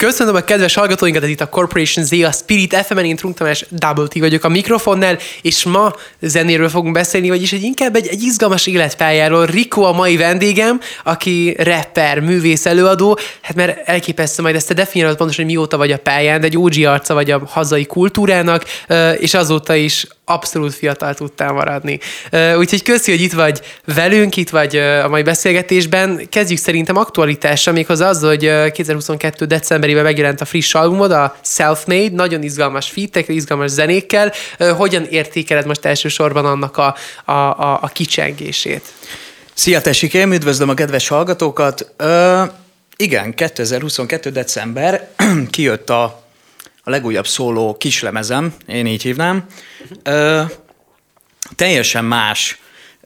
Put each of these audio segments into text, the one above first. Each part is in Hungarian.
Köszönöm a kedves hallgatóinkat, ez itt a Corporation Z, a Spirit FM-en, én Trunk Tamás Double T vagyok a mikrofonnál, és ma zenéről fogunk beszélni, vagyis egy inkább egy, egy izgalmas életpályáról. Rico a mai vendégem, aki rapper, művész, előadó, hát mert elképesztő, majd ezt te definiálod pontosan, hogy mióta vagy a pályán, de egy OG arca vagy a hazai kultúrának, és azóta is abszolút fiatal tudtál maradni. Úgyhogy köszi, hogy itt vagy velünk, itt vagy a mai beszélgetésben. Kezdjük szerintem aktualitással, méghozzá az, hogy 2022. decemberében megjelent a friss albumod, a Self-Made, nagyon izgalmas fitek, izgalmas zenékkel. Hogyan értékeled most elsősorban annak a, a, a, a kicsengését? Szia Tesikém, üdvözlöm a kedves hallgatókat. Ö, igen, 2022. december kijött a a legújabb szóló kislemezem, én így hívnám. Ö, teljesen más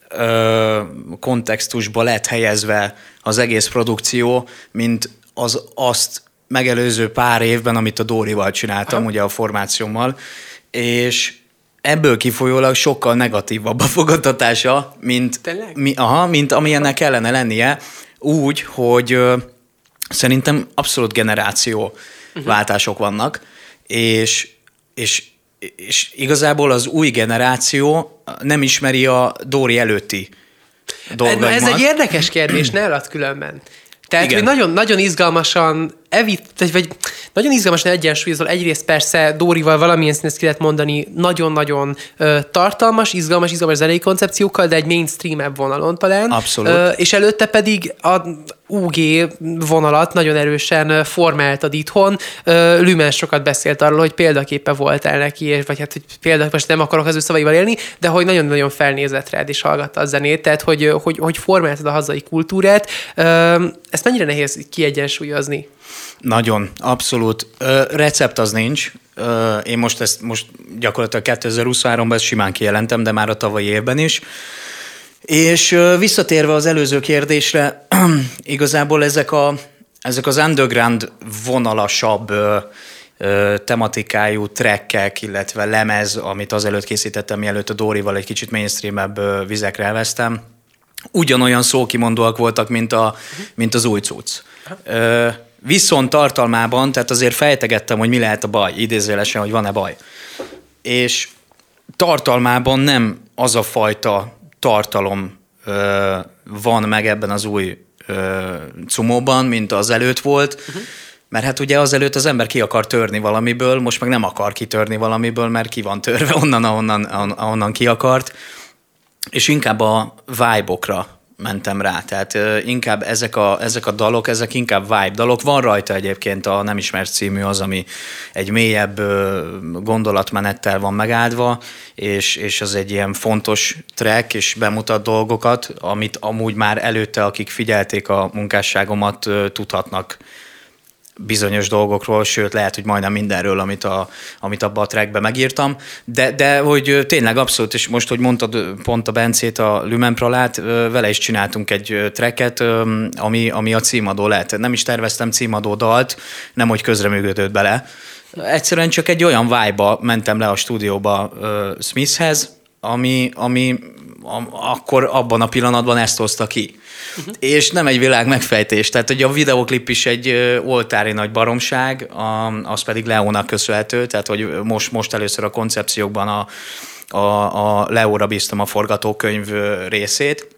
ö, kontextusba lett helyezve az egész produkció, mint az azt megelőző pár évben, amit a Dórival csináltam, Aha. ugye a formációmmal, és ebből kifolyólag sokkal negatívabb a fogadtatása, mint, mi, aha, mint amilyennek kellene lennie, úgy, hogy ö, szerintem abszolút generáció uh-huh. váltások vannak, és, és, és igazából az új generáció nem ismeri a Dóri előtti dolgaimat. Ez egy érdekes kérdés, ne alatt különben. Tehát, Igen. hogy nagyon, nagyon izgalmasan evit, vagy nagyon izgalmasan egyensúlyozol. Egyrészt persze Dórival valamilyen színet ki lehet mondani, nagyon-nagyon ö, tartalmas, izgalmas, izgalmas zenei koncepciókkal, de egy mainstream vonalon talán. Abszolút. Ö, és előtte pedig a UG vonalat nagyon erősen formáltad itthon. Lümen sokat beszélt arról, hogy példaképe voltál neki, vagy hát, hogy például most nem akarok az ő szavaival élni, de hogy nagyon-nagyon felnézett rád és hallgatta a zenét, tehát hogy, hogy, hogy formáltad a hazai kultúrát. Ezt mennyire nehéz kiegyensúlyozni? Nagyon, abszolút. Recept az nincs. Én most ezt most gyakorlatilag 2023-ban ezt simán kijelentem, de már a tavalyi évben is. És visszatérve az előző kérdésre, igazából ezek, a, ezek az underground vonalasabb tematikájú trekkek, illetve lemez, amit azelőtt készítettem, mielőtt a Dórival egy kicsit mainstreamebb vizekre elvesztem, ugyanolyan szókimondóak voltak, mint, a, mint az új cucc. Viszont tartalmában, tehát azért fejtegettem, hogy mi lehet a baj, idézőjelesen, hogy van-e baj. És tartalmában nem az a fajta tartalom ö, van meg ebben az új ö, cumóban, mint az előtt volt, uh-huh. mert hát ugye azelőtt az ember ki akar törni valamiből, most meg nem akar kitörni valamiből, mert ki van törve onnan, ahonnan, ahonnan ki akart, és inkább a vibe-okra mentem rá. Tehát inkább ezek a, ezek a dalok, ezek inkább vibe dalok. Van rajta egyébként a Nem ismert című az, ami egy mélyebb gondolatmenettel van megáldva, és, és az egy ilyen fontos track, és bemutat dolgokat, amit amúgy már előtte, akik figyelték a munkásságomat, tudhatnak bizonyos dolgokról, sőt lehet, hogy majdnem mindenről, amit, a, amit abba a trackbe megírtam, de, de hogy tényleg abszolút, és most, hogy mondtad pont a Bencét, a Lumenpralát, vele is csináltunk egy tracket, ami, ami a címadó lett. Nem is terveztem címadó dalt, nem, hogy közreműködött bele. Egyszerűen csak egy olyan vibe mentem le a stúdióba Smithhez, ami, ami akkor abban a pillanatban ezt hozta ki. Uh-huh. És nem egy világ megfejtés. Tehát, hogy a videoklip is egy oltári nagy baromság, az pedig Leónak köszönhető, tehát, hogy most, most először a koncepciókban a, a, a Leóra bíztam a forgatókönyv részét,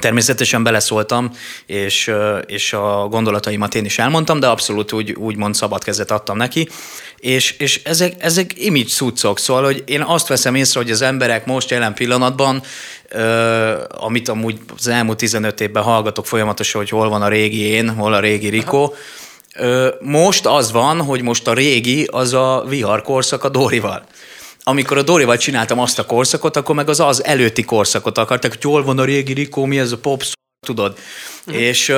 Természetesen beleszóltam, és, és a gondolataimat én is elmondtam, de abszolút úgy, úgymond szabad kezet adtam neki. És, és ezek, ezek image cuccok, szóval, hogy én azt veszem észre, hogy az emberek most jelen pillanatban, amit amúgy az elmúlt 15 évben hallgatok folyamatosan, hogy hol van a régi én, hol a régi Rikó, most az van, hogy most a régi az a vihar korszak a Dórival amikor a Dorival csináltam azt a korszakot, akkor meg az az előtti korszakot akartak, hogy hol van a régi Rikó, mi ez a pop, tudod. Uh-huh. És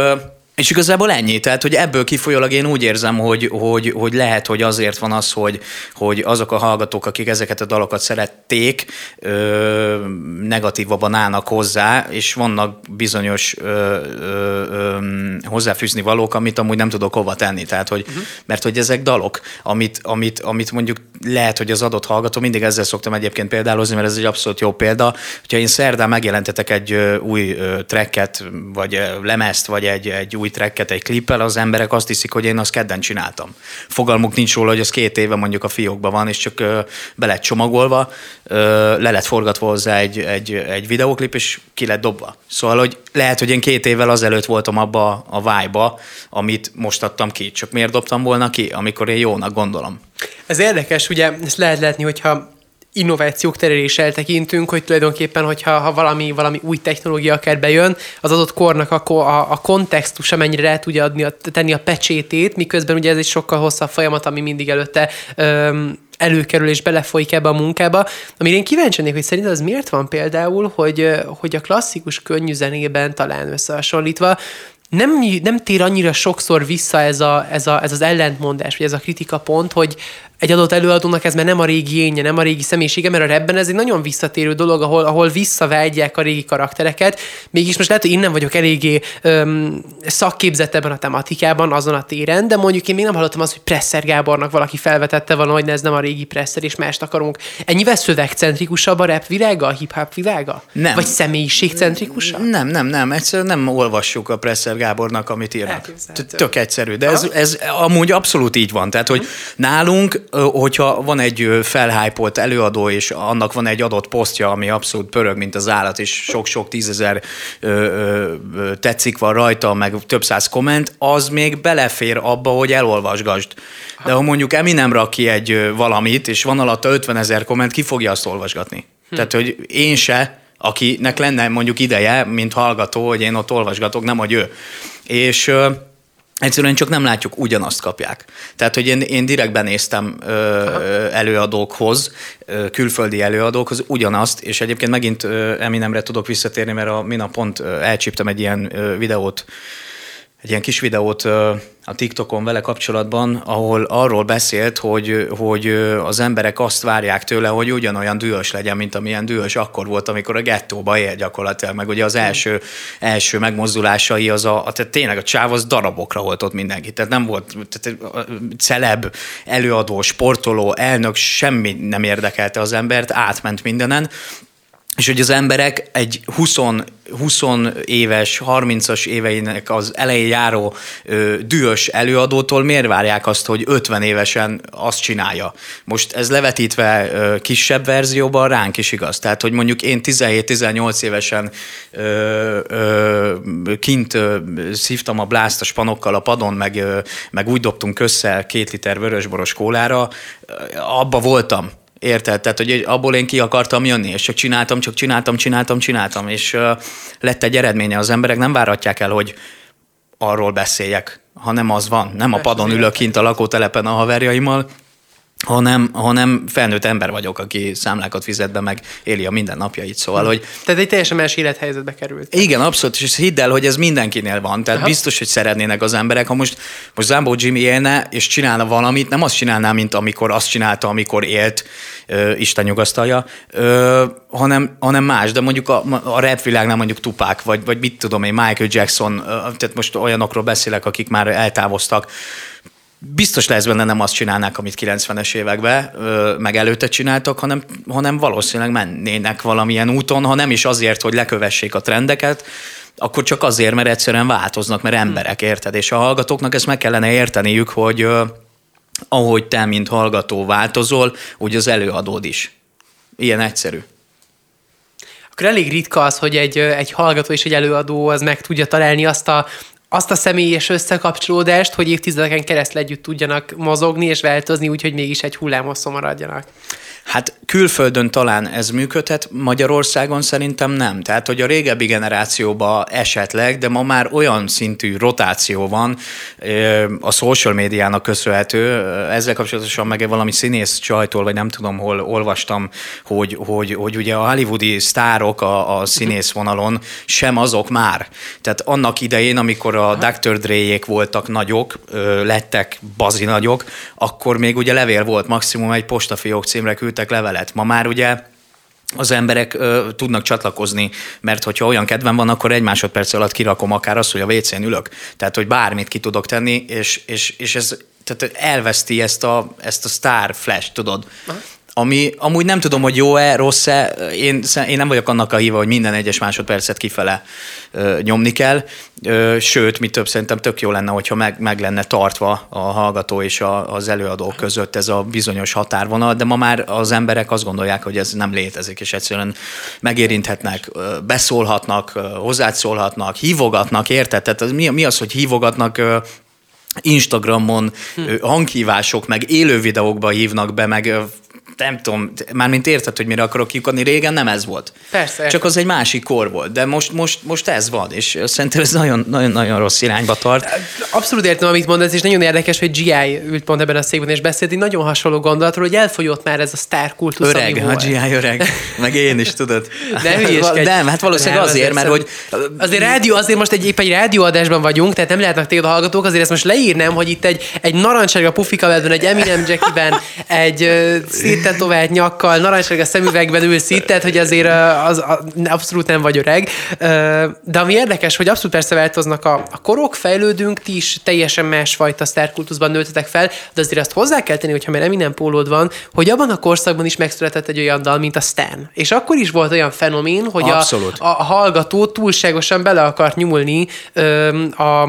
és igazából ennyi, tehát hogy ebből kifolyólag én úgy érzem, hogy, hogy, hogy lehet, hogy azért van az, hogy, hogy azok a hallgatók, akik ezeket a dalokat szerették, ö, negatívabban állnak hozzá, és vannak bizonyos ö, ö, ö, hozzáfűzni valók, amit amúgy nem tudok hova tenni. Tehát, hogy, uh-huh. Mert hogy ezek dalok, amit, amit, amit mondjuk lehet, hogy az adott hallgató, mindig ezzel szoktam egyébként példálozni, mert ez egy abszolút jó példa. Hogyha én szerdán megjelentetek egy új tracket, vagy lemezt, vagy egy, egy új tracket egy klippel, az emberek azt hiszik, hogy én azt kedden csináltam. Fogalmuk nincs róla, hogy az két éve mondjuk a fiókban van, és csak be lett csomagolva, le lett forgatva hozzá egy, egy, egy videoklip, és ki lett dobva. Szóval, hogy lehet, hogy én két évvel azelőtt voltam abba a vájba, amit most adtam ki. Csak miért dobtam volna ki, amikor én jónak gondolom. Ez érdekes, ugye ezt lehet látni, hogyha innovációk terén eltekintünk, hogy tulajdonképpen, hogyha ha valami, valami új technológia akár bejön, az adott kornak a, a, a kontextus, amennyire el tudja adni, a, tenni a pecsétét, miközben ugye ez egy sokkal hosszabb folyamat, ami mindig előtte öm, előkerül és belefolyik ebbe a munkába. Amire én kíváncsi lennék, hogy szerinted az miért van például, hogy, hogy a klasszikus könnyű zenében talán összehasonlítva nem, nem tér annyira sokszor vissza ez, a, ez, a, ez az ellentmondás, vagy ez a kritika pont, hogy egy adott előadónak ez már nem a régi énje, nem a régi személyisége, mert a rebben ez egy nagyon visszatérő dolog, ahol, ahol visszavágyják a régi karaktereket. Mégis most lehet, hogy innen vagyok eléggé öm, szakképzett ebben a tematikában, azon a téren, de mondjuk én még nem hallottam azt, hogy Presser Gábornak valaki felvetette volna, hogy ez nem a régi Presser, és mást akarunk. Ennyivel szövegcentrikusabb a rap világa, a hip-hop világa? Nem. Vagy személyiségcentrikusabb? Nem, nem, nem. Egyszerűen nem olvassuk a Presser Gábornak, amit írnak. Tök egyszerű, de ez, ez amúgy abszolút így van. Tehát, hogy nálunk hogyha van egy felhájpolt előadó, és annak van egy adott posztja, ami abszolút pörög, mint az állat, és sok-sok tízezer tetszik van rajta, meg több száz komment, az még belefér abba, hogy elolvasgasd. De ha mondjuk Eminem rak ki egy valamit, és van alatta 50 ezer komment, ki fogja azt olvasgatni? Hm. Tehát, hogy én se, akinek lenne mondjuk ideje, mint hallgató, hogy én ott olvasgatok, nem hogy ő. És Egyszerűen csak nem látjuk, ugyanazt kapják. Tehát, hogy én, én direktben néztem ö, előadókhoz, ö, külföldi előadókhoz ugyanazt, és egyébként megint ö, Eminemre tudok visszatérni, mert a minap pont ö, elcsíptem egy ilyen ö, videót, egy ilyen kis videót a TikTokon vele kapcsolatban, ahol arról beszélt, hogy, hogy az emberek azt várják tőle, hogy ugyanolyan dühös legyen, mint amilyen dühös akkor volt, amikor a gettóba él gyakorlatilag, meg ugye az első, első megmozdulásai, az a, tehát tényleg a csáv az darabokra volt ott mindenki, tehát nem volt tehát celeb, előadó, sportoló, elnök, semmi nem érdekelte az embert, átment mindenen, és hogy az emberek egy 20, 20 éves, 30-as éveinek az elején járó ö, dühös előadótól miért várják azt, hogy 50 évesen azt csinálja? Most ez levetítve ö, kisebb verzióban ránk is igaz. Tehát, hogy mondjuk én 17-18 évesen ö, ö, kint ö, szívtam a blászt a spanokkal a padon, meg, ö, meg úgy dobtunk össze két liter vörösboros kólára, abba voltam Érted? Tehát, hogy abból én ki akartam jönni, és csak csináltam, csak csináltam, csináltam, csináltam, és uh, lett egy eredménye. Az emberek nem váratják el, hogy arról beszéljek, hanem az van. Nem a padon ülök kint a lakótelepen a haverjaimmal, hanem, hanem felnőtt ember vagyok, aki számlákat fizet be, meg éli a mindennapjait, szóval, hogy... Tehát egy teljesen más élethelyzetbe került. Igen, abszolút, és hidd el, hogy ez mindenkinél van, tehát Aha. biztos, hogy szeretnének az emberek, ha most, most Zambó Jimmy élne, és csinálna valamit, nem azt csinálná, mint amikor azt csinálta, amikor élt, ö, Isten nyugasztalja, ö, hanem, hanem más, de mondjuk a, a rap világnál mondjuk Tupák, vagy, vagy mit tudom én, Michael Jackson, ö, tehát most olyanokról beszélek, akik már eltávoztak, biztos lesz benne nem azt csinálnák, amit 90-es években meg előtte csináltak, hanem, hanem valószínűleg mennének valamilyen úton, ha nem is azért, hogy lekövessék a trendeket, akkor csak azért, mert egyszerűen változnak, mert emberek, érted? És a hallgatóknak ezt meg kellene érteniük, hogy ahogy te, mint hallgató változol, úgy az előadód is. Ilyen egyszerű akkor elég ritka az, hogy egy, egy hallgató és egy előadó az meg tudja találni azt a, azt a személyes összekapcsolódást, hogy évtizedeken keresztül együtt tudjanak mozogni és változni, úgyhogy mégis egy hullámosszon maradjanak. Hát külföldön talán ez működhet, Magyarországon szerintem nem. Tehát, hogy a régebbi generációban esetleg, de ma már olyan szintű rotáció van a social médiának köszönhető. Ezzel kapcsolatosan meg valami színész csajtól, vagy nem tudom hol olvastam, hogy, hogy, hogy ugye a hollywoodi sztárok a, a színész vonalon sem azok már. Tehát annak idején, amikor a Dr. Dre-jék voltak nagyok, lettek bazi nagyok, akkor még ugye levél volt, maximum egy postafiók címre küldtek küldtek levelet. Ma már ugye az emberek ö, tudnak csatlakozni, mert hogyha olyan kedvem van, akkor egy másodperc alatt kirakom akár azt, hogy a WC-n ülök. Tehát, hogy bármit ki tudok tenni, és, és, és ez tehát elveszti ezt a, ezt a star flash, tudod? Aha ami amúgy nem tudom, hogy jó-e, rossz-e, én, én nem vagyok annak a híva, hogy minden egyes másodpercet kifele ö, nyomni kell, ö, sőt, mi több szerintem tök jó lenne, hogyha meg, meg lenne tartva a hallgató és a, az előadó között ez a bizonyos határvonal, de ma már az emberek azt gondolják, hogy ez nem létezik, és egyszerűen megérinthetnek, beszólhatnak, hozzászólhatnak, hívogatnak, érted? Tehát mi, mi az, hogy hívogatnak Instagramon hm. hanghívások, meg élő videókba hívnak be, meg nem tudom, mármint érted, hogy mire akarok kiukadni, régen nem ez volt. Persze. Csak az egy másik kor volt, de most, most, most ez van, és szerintem ez nagyon, nagyon, nagyon rossz irányba tart. Abszolút értem, amit mondasz, és nagyon érdekes, hogy GI ült pont ebben a székben, és beszélt egy nagyon hasonló gondolatról, hogy elfogyott már ez a sztárkultusz, Öreg, a GI öreg, meg én is, tudod. De hülyéskedj. Nem, hát valószínűleg nem, azért, mert hogy... Azért rádió, azért most egy, épp egy rádióadásban vagyunk, tehát nem lehetnek téged a hallgatók, azért ezt most leírnám, hogy itt egy, egy narancsárga pufika egy Eminem Jackiben, egy uh, tetovált nyakkal, narancssárga szemüvegben ülsz itt, tehát hogy azért az, az, abszolút nem vagy öreg. De ami érdekes, hogy abszolút persze változnak a, a korok, fejlődünk, ti is teljesen másfajta sztárkultuszban nőttetek fel, de azért azt hozzá kell tenni, hogyha már Eminem pólód van, hogy abban a korszakban is megszületett egy olyan dal, mint a Stan. És akkor is volt olyan fenomén, hogy a, a, a hallgató túlságosan bele akart nyúlni a,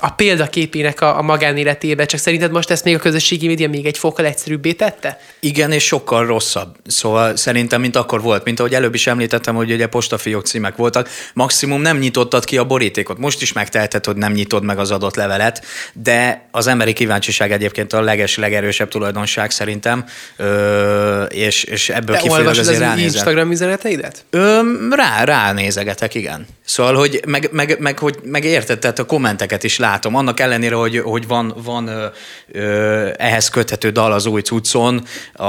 a példaképének a, a magánéletébe, csak szerinted most ezt még a közösségi média még egy fokkal egyszerűbbé tette? Igen, és sokkal rosszabb. Szóval szerintem, mint akkor volt, mint ahogy előbb is említettem, hogy ugye postafiók címek voltak, maximum nem nyitottad ki a borítékot. Most is megteheted, hogy nem nyitod meg az adott levelet, de az emberi kíváncsiság egyébként a leges, legerősebb tulajdonság szerintem, ö, és, és ebből de kifolyólag azért az ránézek. Instagram üzeneteidet? Ö, rá, ránézegetek, igen. Szóval, hogy meg, meg, meg, hogy, meg érted, tehát a kommenteket is látom. Annak ellenére, hogy, hogy van, van ö, ö, ehhez köthető dal az új cuccon, a,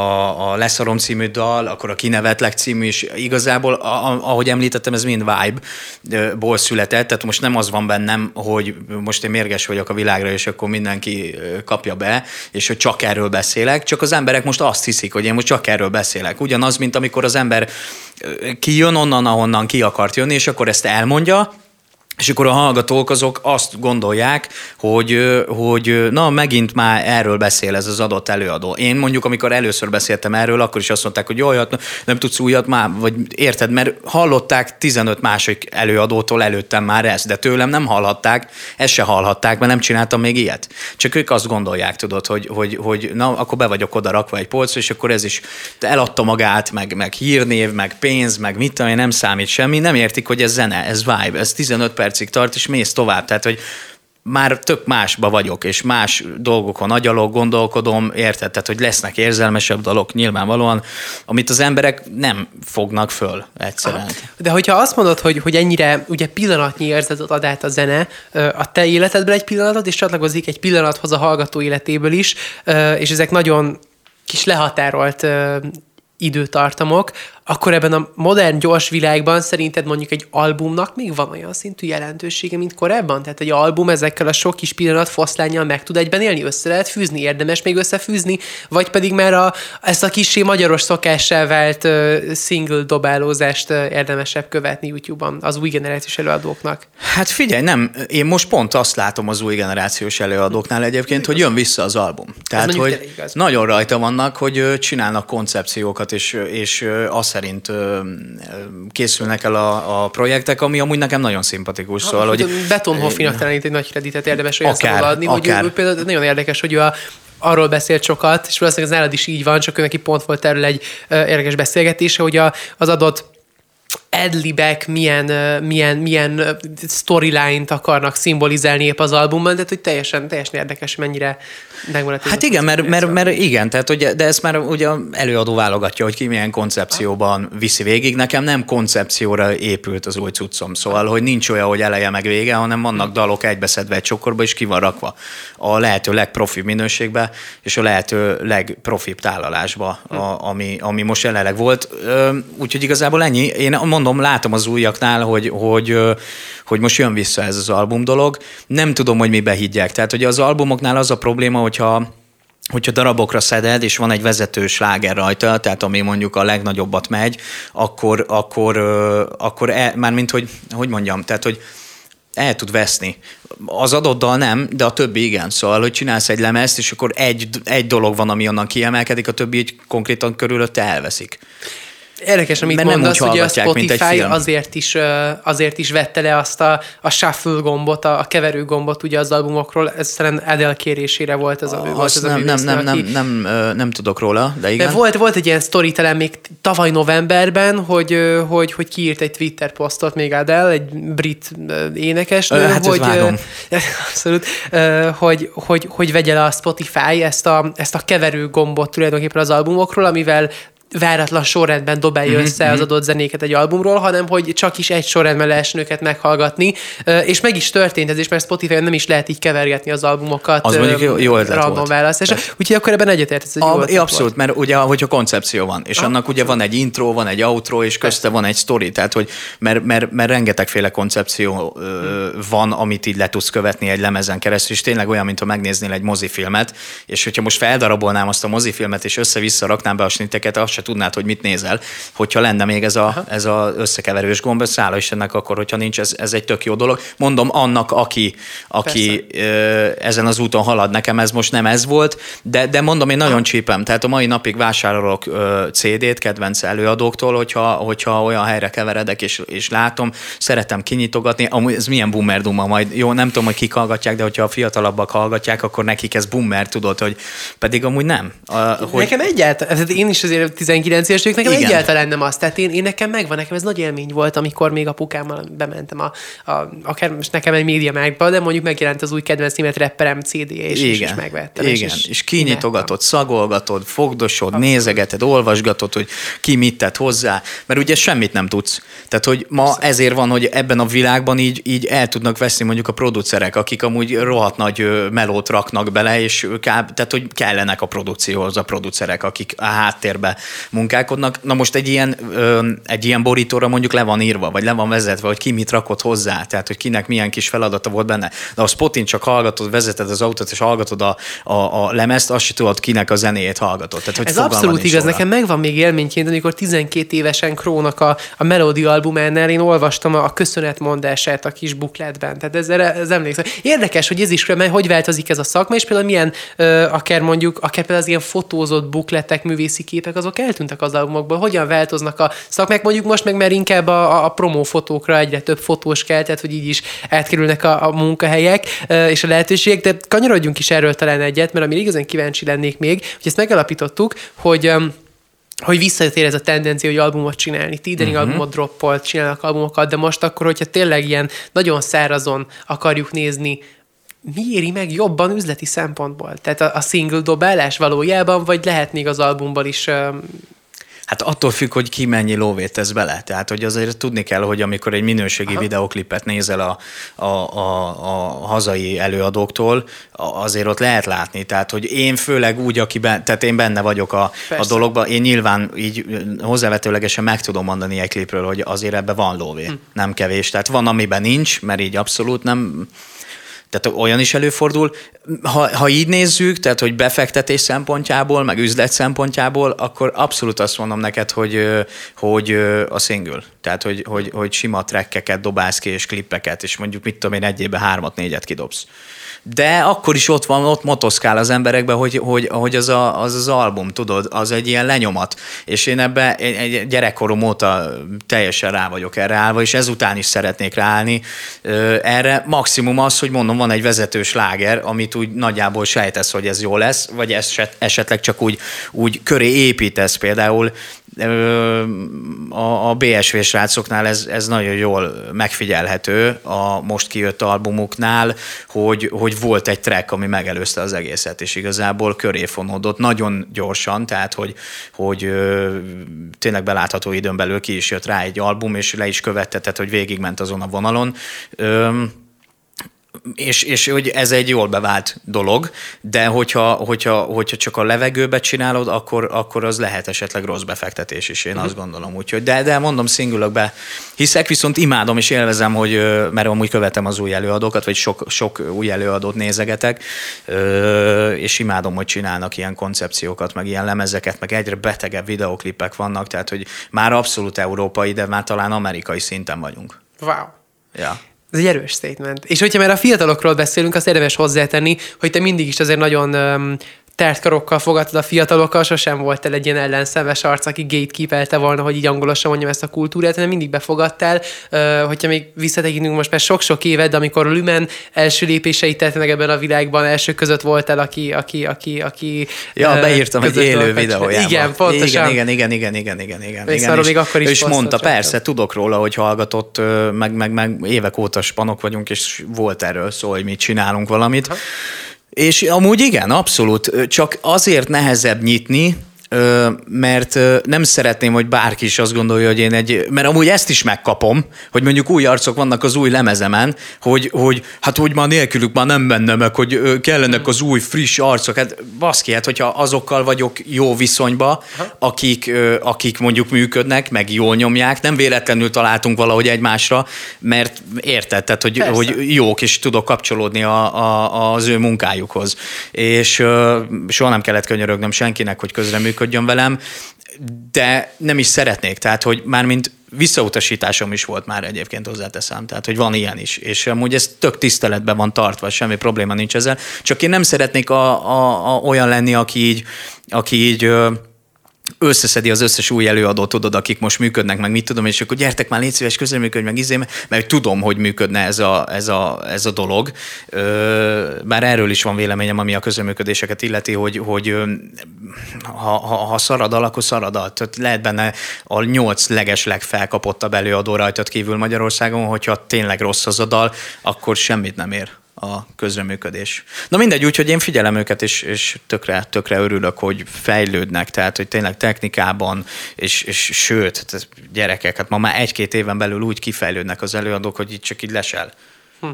a Leszarom című dal, akkor a Kinevetlek című is igazából, a, ahogy említettem, ez mind vibe-ból született, tehát most nem az van bennem, hogy most én mérges vagyok a világra, és akkor mindenki kapja be, és hogy csak erről beszélek, csak az emberek most azt hiszik, hogy én most csak erről beszélek. Ugyanaz, mint amikor az ember kijön onnan, ahonnan ki akart jönni, és akkor ezt elmondja, és akkor a hallgatók azok azt gondolják, hogy, hogy na, megint már erről beszél ez az adott előadó. Én mondjuk, amikor először beszéltem erről, akkor is azt mondták, hogy jaj, hát nem tudsz újat már, vagy érted, mert hallották 15 másik előadótól előttem már ezt, de tőlem nem hallhatták, ezt se hallhatták, mert nem csináltam még ilyet. Csak ők azt gondolják, tudod, hogy, hogy, hogy na, akkor be vagyok oda rakva egy polcra, és akkor ez is eladta magát, meg, meg hírnév, meg pénz, meg mit én, nem számít semmi, nem értik, hogy ez zene, ez vibe, ez 15 percig tart, és mész tovább. Tehát, hogy már tök másba vagyok, és más dolgokon agyalok, gondolkodom, érted? Tehát, hogy lesznek érzelmesebb dalok nyilvánvalóan, amit az emberek nem fognak föl egyszerűen. De hogyha azt mondod, hogy, hogy ennyire ugye pillanatnyi érzetet ad át a zene, a te életedből egy pillanatot, és csatlakozik egy pillanathoz a hallgató életéből is, és ezek nagyon kis lehatárolt időtartamok, akkor ebben a modern, gyors világban szerinted mondjuk egy albumnak még van olyan szintű jelentősége, mint korábban? Tehát egy album ezekkel a sok kis pillanat foszlányjal meg tud egyben élni, össze lehet fűzni, érdemes még összefűzni, vagy pedig már a, ezt a kisé magyaros szokássá vált uh, single dobálózást uh, érdemesebb követni YouTube-on az új generációs előadóknak? Hát figyelj, nem, én most pont azt látom az új generációs előadóknál egyébként, hogy jön vissza az album. Tehát, hogy nagyon rajta vannak, hogy csinálnak koncepciókat, és, és azt szerint készülnek el a, a projektek, ami amúgy nekem nagyon szimpatikus. Szóval, hogy Beton Hoffinak talán itt egy nagy kreditet érdemes olyan akár, adni, akár. hogy ő, például nagyon érdekes, hogy ő a arról beszélt sokat, és valószínűleg az nálad is így van, csak ő neki pont volt erről egy érdekes beszélgetése, hogy a, az adott adlibek milyen, milyen, milyen storyline-t akarnak szimbolizálni épp az albumban, tehát hogy teljesen, teljesen érdekes, mennyire megmaradt. Hát igen, mert, mert, mert, igen, tehát ugye, de ezt már ugye előadó válogatja, hogy ki milyen koncepcióban viszi végig. Nekem nem koncepcióra épült az új cuccom, szóval, hogy nincs olyan, hogy eleje meg vége, hanem vannak hm. dalok egybeszedve egy csokorba, és ki van rakva a lehető legprofibb minőségbe, és a lehető legprofibb tálalásba, a, hm. ami, ami most jelenleg volt. Úgyhogy igazából ennyi. Én mondom, látom az újaknál, hogy, hogy, hogy most jön vissza ez az album dolog. Nem tudom, hogy mibe higgyek. Tehát, hogy az albumoknál az a probléma, hogyha hogyha darabokra szeded, és van egy vezető sláger rajta, tehát ami mondjuk a legnagyobbat megy, akkor, akkor, akkor e, már mint hogy, hogy mondjam, tehát hogy el tud veszni. Az adott nem, de a többi igen. Szóval, hogy csinálsz egy lemezt, és akkor egy, egy dolog van, ami onnan kiemelkedik, a többi így konkrétan körülötte elveszik. Érdekes, amit Mert nem mondasz, hogy a Spotify azért is, azért is vette le azt a, a shuffle gombot, a, a keverő gombot ugye az albumokról, ez szerintem Adele kérésére volt ez a, volt ez a nem, nem, nem, nem, nem, nem tudok róla, de igen. De volt, volt egy ilyen storytelem még tavaly novemberben, hogy, hogy, hogy kiírt egy Twitter posztot még Adele, egy brit énekesnő, Ö, hát hogy, abszolút, hogy, hogy, hogy vegye le a Spotify ezt a, ezt a keverő gombot tulajdonképpen az albumokról, amivel váratlan sorrendben dobálja Mhm, össze az adott zenéket egy albumról, hanem hogy csak is egy sorrendben lehessen őket meghallgatni, és meg is történt ez is, mert Spotify-on nem is lehet így kevergetni az albumokat. Az mondjuk jó- jó ötlet volt. választásra. Úgyhogy akkor ebben egyetért, ez egy jó A, ja, abszolút, volt. mert ugye, hogyha koncepció van, és Ah, annak ugye van egy intro, van egy outro, és közte van egy story, tehát hogy, mert, mert, mert rengetegféle koncepció ö, van, amit így le tudsz követni egy lemezen keresztül, és tényleg olyan, mintha megnéznél egy mozifilmet, és hogyha most feldarabolnám azt a mozifilmet, és össze-vissza raknám be a snitteket, azt se tudnád, hogy mit nézel, hogyha lenne még ez a, ez a összekeverős gomb, ez hála Istennek akkor, hogyha nincs, ez, ez egy tök jó dolog. Mondom annak, aki, aki ezen az úton halad, nekem ez most nem ez volt, de, de mondom, én nagyon csípem, tehát a mai napig vásárolok CD-t kedvenc előadóktól, hogyha, hogyha olyan helyre keveredek és, és látom, szeretem kinyitogatni, amúgy ez milyen boomer duma majd, jó, nem tudom, hogy kik hallgatják, de hogyha a fiatalabbak hallgatják, akkor nekik ez boomer, tudod, hogy pedig amúgy nem. A, hogy, Nekem egyáltalán, én is azért 19 éves vagyok, nekem Igen. egyáltalán nem az. Tehát én, én nekem megvan, nekem ez nagy élmény volt, amikor még apukámmal bementem a, a akár most nekem egy média mágba, de mondjuk megjelent az új kedvenc német rapperem CD-je, és, és, és megvettem. Igen, és, és kinyitogatod, szagolgatod, fogdosod, nézegeted, olvasgatod, hogy ki mit tett hozzá, mert ugye semmit nem tudsz. Tehát, hogy ma ezért van, hogy ebben a világban így, így el tudnak veszni mondjuk a producerek, akik amúgy rohadt nagy melót raknak bele, és á- tehát, hogy kellenek a produkcióhoz a producerek, akik a háttérbe munkálkodnak. Na most egy ilyen, egy ilyen borítóra mondjuk le van írva, vagy le van vezetve, hogy ki mit rakott hozzá, tehát, hogy kinek milyen kis feladata volt benne. De a Spotin csak hallgatod, vezeted az autót, és hallgatod a, a, a lemezt, azt se tudod, kinek a zenéjét hallgatod. Tehát, hogy Ez abszolút igaz, róla. nekem megvan még élményként, amikor 12 évesen Krónak a, a Melody albumánál én olvastam a, a köszönetmondását a kis bukletben. Tehát ez, ez emlékszem. Érdekes, hogy ez is, mert hogy változik ez a szakma, és például milyen, ö, akár mondjuk, akár például az ilyen fotózott bukletek, művészi képek, azok eltűntek az albumokból. Hogyan változnak a szakmák? Mondjuk most meg már inkább a, a, promófotókra egyre több fotós kell, tehát hogy így is átkerülnek a, a munkahelyek és a lehetőségek, de kanyarodjunk is erről talán egyet, mert amire igazán kíváncsi lennék még, hogy ezt megalapítottuk, hogy hogy visszatér ez a tendencia, hogy albumot csinálni. Tidening uh-huh. albumot droppolt, csinálnak albumokat, de most akkor, hogyha tényleg ilyen nagyon szárazon akarjuk nézni, mi éri meg jobban üzleti szempontból? Tehát a, a single dobálás valójában, vagy lehet még az albumban is Hát attól függ, hogy ki mennyi lóvét tesz bele. Tehát, hogy azért tudni kell, hogy amikor egy minőségi Aha. videoklipet nézel a, a, a, a hazai előadóktól, a- azért ott lehet látni. Tehát, hogy én főleg úgy, aki ben, tehát én benne vagyok a, a Persze. dologban, én nyilván így hozzávetőlegesen meg tudom mondani egy klipről, hogy azért ebben van lóvé, hm. nem kevés. Tehát van, amiben nincs, mert így abszolút nem, tehát olyan is előfordul. Ha, ha így nézzük, tehát hogy befektetés szempontjából, meg üzlet szempontjából, akkor abszolút azt mondom neked, hogy, hogy a single. Tehát, hogy, hogy, hogy sima trekkeket dobálsz ki, és klippeket, és mondjuk mit tudom én, egy évben hármat, négyet kidobsz. De akkor is ott van, ott motoszkál az emberekben, hogy, hogy, hogy az, a, az az album, tudod, az egy ilyen lenyomat. És én ebbe egy, gyerekkorom óta teljesen rá vagyok erre állva, és ezután is szeretnék ráállni erre. Maximum az, hogy mondom, van egy vezetős láger, amit úgy nagyjából sejtesz, hogy ez jó lesz, vagy eset, esetleg csak úgy, úgy köré építesz például. A, a BSV srácoknál ez, ez nagyon jól megfigyelhető a most kijött albumuknál, hogy, hogy volt egy track, ami megelőzte az egészet, és igazából köré fonódott nagyon gyorsan, tehát hogy, hogy tényleg belátható időn belül ki is jött rá egy album, és le is követte, tehát hogy végigment azon a vonalon. Ö, és, és hogy ez egy jól bevált dolog, de hogyha, hogyha, hogyha csak a levegőbe csinálod, akkor, akkor az lehet esetleg rossz befektetés is, én azt gondolom. Úgyhogy, de, de mondom, szingülökbe hiszek, viszont imádom és élvezem, hogy, mert amúgy követem az új előadókat, vagy sok, sok új előadót nézegetek, és imádom, hogy csinálnak ilyen koncepciókat, meg ilyen lemezeket, meg egyre betegebb videoklipek vannak, tehát hogy már abszolút európai, de már talán amerikai szinten vagyunk. wow. Ja. Ez egy erős statement. És hogyha már a fiatalokról beszélünk, azt érdemes hozzátenni, hogy te mindig is azért nagyon um, tert karokkal fogadtad a fiatalokkal, sosem volt egy ilyen ellenszemes arc, aki gatekeepelte volna, hogy így angolosan mondjam ezt a kultúrát, hanem mindig befogadtál. Uh, hogyha még visszatekintünk most már sok-sok éved, amikor Lumen első lépéseit tett meg ebben a világban, első között voltál, aki, aki, aki, aki Ja, uh, beírtam egy élő videójába. Igen, pontosan. Igen, igen, igen, igen, igen, igen. Még igen. És, még akkor is és mondta, persze, tudok róla, hogy hallgatott, meg, meg, meg évek óta spanok vagyunk, és volt erről szó, hogy mit csinálunk valamit. Ha. És amúgy igen, abszolút. Csak azért nehezebb nyitni, mert nem szeretném, hogy bárki is azt gondolja, hogy én egy, mert amúgy ezt is megkapom, hogy mondjuk új arcok vannak az új lemezemen, hogy, hogy hát hogy már nélkülük már nem menne meg, hogy kellenek az új friss arcok. Hát baszki, hát hogyha azokkal vagyok jó viszonyba, akik, akik mondjuk működnek, meg jól nyomják, nem véletlenül találtunk valahogy egymásra, mert érted, tehát, hogy, hogy jók, és tudok kapcsolódni a, a, az ő munkájukhoz. És soha nem kellett könyörögnöm senkinek, hogy közreműködjön, működjön velem, de nem is szeretnék. Tehát, hogy már mint visszautasításom is volt már egyébként hozzáteszem, tehát hogy van ilyen is, és amúgy ez tök tiszteletben van tartva, semmi probléma nincs ezzel, csak én nem szeretnék a, a, a, olyan lenni, aki így, aki így összeszedi az összes új előadót, tudod, akik most működnek, meg mit tudom, és akkor gyertek már, légy szíves, közreműködj, meg izé, mert tudom, hogy működne ez a, ez a, ez a dolog. Bár erről is van véleményem, ami a közreműködéseket illeti, hogy, hogy ha, ha, ha szarad al, akkor szarad al. Tehát lehet benne a nyolc leges legfelkapottabb előadó rajtad kívül Magyarországon, hogyha tényleg rossz az a dal, akkor semmit nem ér a közreműködés. Na mindegy, úgyhogy én figyelem őket, és, és tökre, tökre örülök, hogy fejlődnek, tehát hogy tényleg technikában, és, és sőt, tehát gyerekek, hát ma már egy-két éven belül úgy kifejlődnek az előadók, hogy itt csak így lesel. Hm.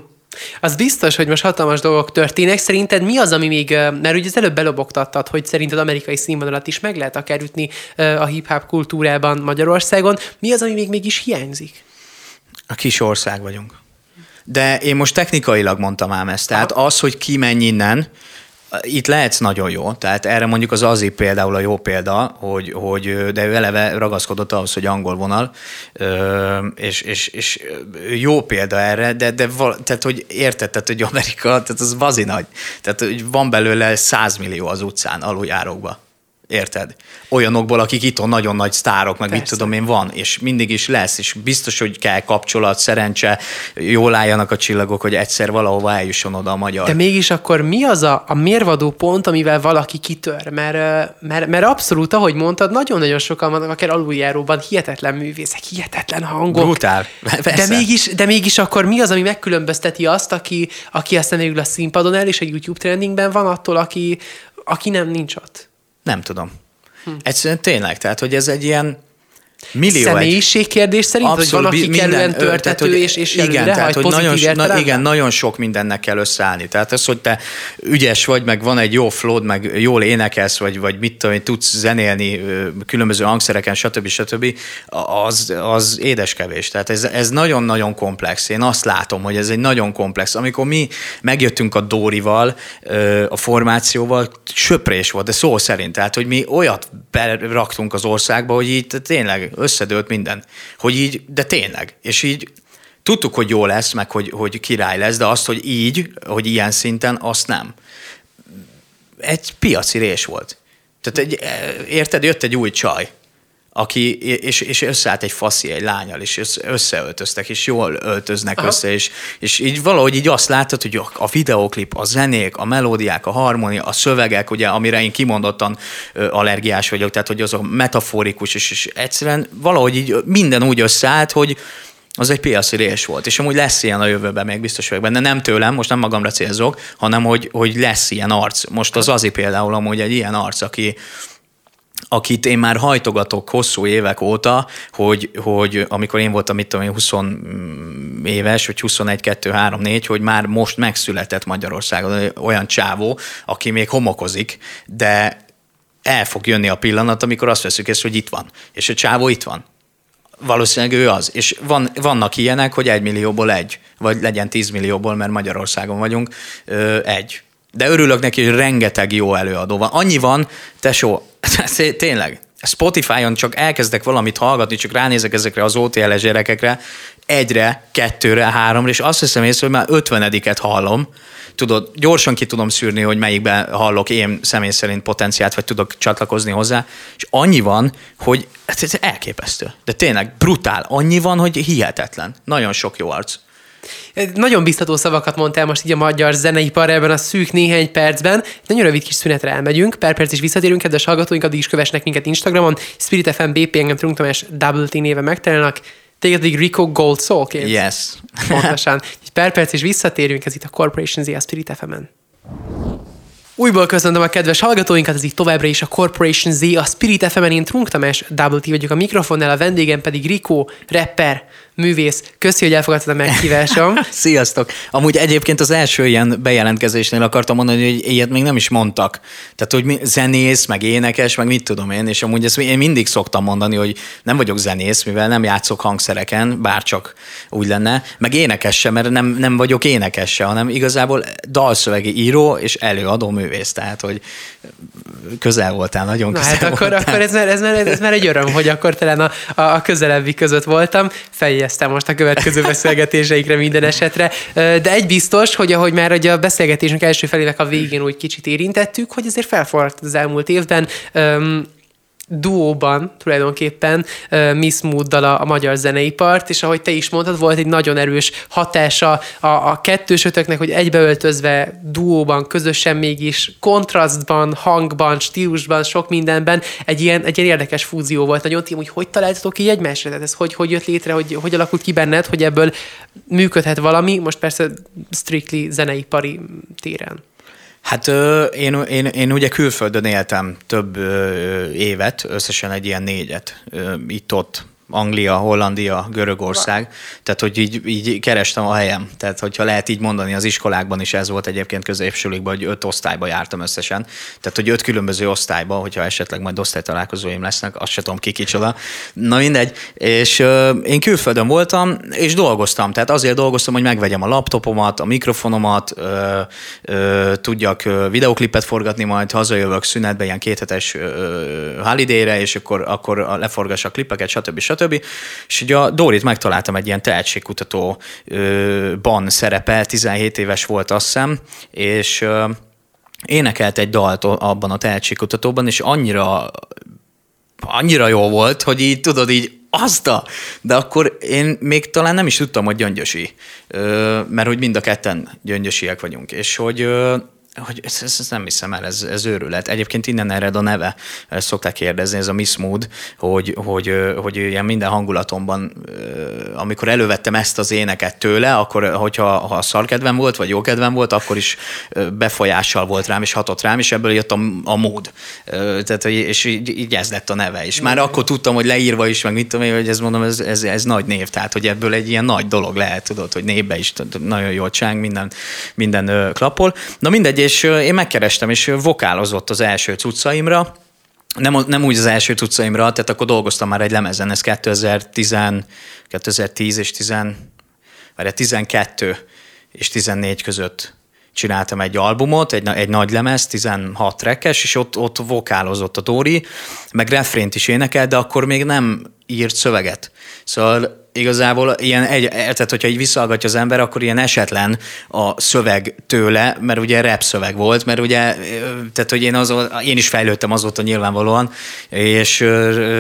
Az biztos, hogy most hatalmas dolgok történnek. Szerinted mi az, ami még, mert ugye az előbb belobogtattad, hogy szerinted amerikai színvonalat is meg lehet akár ütni a hip-hop kultúrában Magyarországon. Mi az, ami még mégis hiányzik? A kis ország vagyunk. De én most technikailag mondtam ám ezt. Tehát az, hogy ki menj innen, itt lehetsz nagyon jó, tehát erre mondjuk az Azi például a jó példa, hogy, hogy de ő eleve ragaszkodott ahhoz, hogy angol vonal, és, és, és jó példa erre, de, de val, tehát, hogy érted, tehát, hogy Amerika, tehát az bazi nagy, tehát hogy van belőle 100 millió az utcán aluljárókba. Érted? Olyanokból, akik itt nagyon nagy sztárok, meg Persze. mit tudom én van, és mindig is lesz, és biztos, hogy kell kapcsolat, szerencse, jól álljanak a csillagok, hogy egyszer valahova eljusson oda a magyar. De mégis akkor mi az a, a mérvadó pont, amivel valaki kitör? Mert, mert, mert abszolút, ahogy mondtad, nagyon-nagyon sokan vannak, akár aluljáróban hihetetlen művészek, hihetetlen hangok. Brutál. De mégis, de mégis akkor mi az, ami megkülönbözteti azt, aki, aki aztán végül a színpadon el, és a YouTube trendingben van attól, aki, aki nem nincs ott? Nem tudom. Hm. Egyszerűen tényleg, tehát hogy ez egy ilyen Millió Személyiségkérdés szerint, Abszolút, hogy van, aki minden, kellően törtető tehát, hogy, és, és igen, tehát, hogy nagyon, na, igen, nagyon sok mindennek kell összeállni. Tehát az, hogy te ügyes vagy, meg van egy jó flód, meg jól énekelsz, vagy, vagy mit tudom, tudsz zenélni különböző hangszereken, stb. stb. Az, az édeskevés. Tehát ez, ez nagyon-nagyon komplex. Én azt látom, hogy ez egy nagyon komplex. Amikor mi megjöttünk a Dórival, a formációval, söprés volt, de szó szerint. Tehát, hogy mi olyat beraktunk az országba, hogy így tényleg összedőlt minden. Hogy így, de tényleg. És így tudtuk, hogy jó lesz, meg hogy, hogy király lesz, de azt, hogy így, hogy ilyen szinten, azt nem. Egy piaci rés volt. Tehát egy, érted, jött egy új csaj, aki, és, és összeállt egy faszi, egy lányal, és összeöltöztek, és jól öltöznek Aha. össze, és, és így valahogy így azt látod, hogy a videóklip, a zenék, a melódiák, a harmónia, a szövegek, ugye, amire én kimondottan allergiás vagyok, tehát hogy az a metaforikus, és, és egyszerűen valahogy így minden úgy összeállt, hogy, az egy piaci rés volt, és amúgy lesz ilyen a jövőben, még biztos vagyok benne. Nem tőlem, most nem magamra célzok, hanem hogy, hogy lesz ilyen arc. Most az Azi például amúgy egy ilyen arc, aki, akit én már hajtogatok hosszú évek óta, hogy, hogy amikor én voltam, mit tudom én, 20 éves, vagy 21, 2, 3, 4, hogy már most megszületett Magyarországon olyan csávó, aki még homokozik, de el fog jönni a pillanat, amikor azt veszük észre, hogy itt van. És a csávó itt van. Valószínűleg ő az. És van, vannak ilyenek, hogy egy millióból egy, vagy legyen tíz millióból, mert Magyarországon vagyunk, egy de örülök neki, hogy rengeteg jó előadó van. Annyi van, tesó, tényleg, Spotify-on csak elkezdek valamit hallgatni, csak ránézek ezekre az OTL-es gyerekekre, egyre, kettőre, háromra, és azt hiszem észre, hogy már ötvenediket hallom, tudod, gyorsan ki tudom szűrni, hogy melyikben hallok én személy szerint potenciált, vagy tudok csatlakozni hozzá, és annyi van, hogy ez elképesztő. De tényleg brutál. Annyi van, hogy hihetetlen. Nagyon sok jó arc. Nagyon biztató szavakat mondtál most így a magyar zeneipar ebben a szűk néhány percben. Nagyon rövid kis szünetre elmegyünk, per perc is visszatérünk, kedves hallgatóink, addig is kövesnek minket Instagramon, Spirit FM, BP, engem Trunk Tamás, Double T néve megtalálnak, téged pedig Rico Gold Soulként. Yes. Pontosan. Egy per perc is visszatérünk, ez itt a Corporation Z a Spirit FM-en. Újból köszöntöm a kedves hallgatóinkat, ez itt továbbra is a Corporation Z, a Spirit FM-en én Trunk Tamás, Double T vagyok a mikrofonnál, a vendégem pedig Rico, rapper, művész. Köszi, hogy elfogadtad a meghívásom. Sziasztok! Amúgy egyébként az első ilyen bejelentkezésnél akartam mondani, hogy ilyet még nem is mondtak. Tehát, hogy mi, zenész, meg énekes, meg mit tudom én, és amúgy ezt én mindig szoktam mondani, hogy nem vagyok zenész, mivel nem játszok hangszereken, bár csak úgy lenne, meg énekes sem, mert nem, nem vagyok énekes se, hanem igazából dalszövegi író és előadó művész, tehát, hogy közel voltál, nagyon Na közel hát akkor, voltál. akkor ez, már, ez, már, ez már egy öröm, hogy akkor talán a, a, közelebbi között voltam. Feljeztem most a következő beszélgetéseikre minden esetre. De egy biztos, hogy ahogy már hogy a beszélgetésünk első felének a végén úgy kicsit érintettük, hogy azért felforralt az elmúlt évben. Duóban tulajdonképpen Miss Mooddal a, a magyar zeneipart, és ahogy te is mondtad, volt egy nagyon erős hatása a, a kettősötöknek, hogy egybeöltözve duóban, közösen mégis kontrasztban, hangban, stílusban, sok mindenben egy ilyen, egy ilyen érdekes fúzió volt. Nagyon tím, hogy hogy találtatok így egymásra? Tehát ez hogy, hogy jött létre, hogy, hogy alakult ki benned, hogy ebből működhet valami, most persze strictly zeneipari téren. Hát én, én, én ugye külföldön éltem több évet, összesen egy ilyen négyet, itt-ott Anglia, Hollandia, Görögország, tehát hogy így, így kerestem a helyem. Tehát hogyha lehet így mondani, az iskolákban is ez volt egyébként középsülikben, hogy öt osztályba jártam összesen. Tehát, hogy öt különböző osztályba, hogyha esetleg majd osztálytalálkozóim lesznek, azt se tudom ki kicsoda. Na mindegy. És euh, én külföldön voltam, és dolgoztam. Tehát azért dolgoztam, hogy megvegyem a laptopomat, a mikrofonomat, ö, ö, tudjak videoklipet forgatni, majd hazajövök szünetbe, ilyen kéthetes holiday és akkor, akkor leforgassak klipeket, stb. stb stb. És ugye a Dórit megtaláltam egy ilyen tehetségkutatóban szerepel, 17 éves volt azt hiszem, és énekelt egy dalt abban a tehetségkutatóban, és annyira annyira jó volt, hogy így tudod, így azt. De akkor én még talán nem is tudtam, hogy gyöngyösi, mert hogy mind a ketten gyöngyösiek vagyunk, és hogy hogy ezt, ezt nem hiszem el, ez, ez őrület. Egyébként innen ered a neve, ezt szokták kérdezni, ez a Miss Mood, hogy, hogy, hogy ilyen minden hangulatomban, amikor elővettem ezt az éneket tőle, akkor, hogyha ha szarkedvem volt, vagy jó kedvem volt, akkor is befolyással volt rám, és hatott rám, és ebből jött a, a mód. Tehát, és így, így ez lett a neve. És már akkor tudtam, hogy leírva is, meg mit tudom én, hogy ez mondom, ez, ez, ez nagy név, tehát, hogy ebből egy ilyen nagy dolog lehet, tudod, hogy névbe is nagyon jól csáng, minden, minden klappol. Na mindegy, és én megkerestem, és vokálozott az első cuccaimra, nem, nem úgy az első cuccaimra, tehát akkor dolgoztam már egy lemezen, ez 2010, 2010 és 10, várja, 12 és 14 között csináltam egy albumot, egy, egy nagy lemez, 16 trekkes, és ott, ott vokálozott a Dóri, meg refrént is énekel, de akkor még nem írt szöveget. Szóval igazából ilyen egy, tehát hogyha így visszahallgatja az ember, akkor ilyen esetlen a szöveg tőle, mert ugye rap szöveg volt, mert ugye, tehát hogy én, azon, én is fejlődtem azóta nyilvánvalóan, és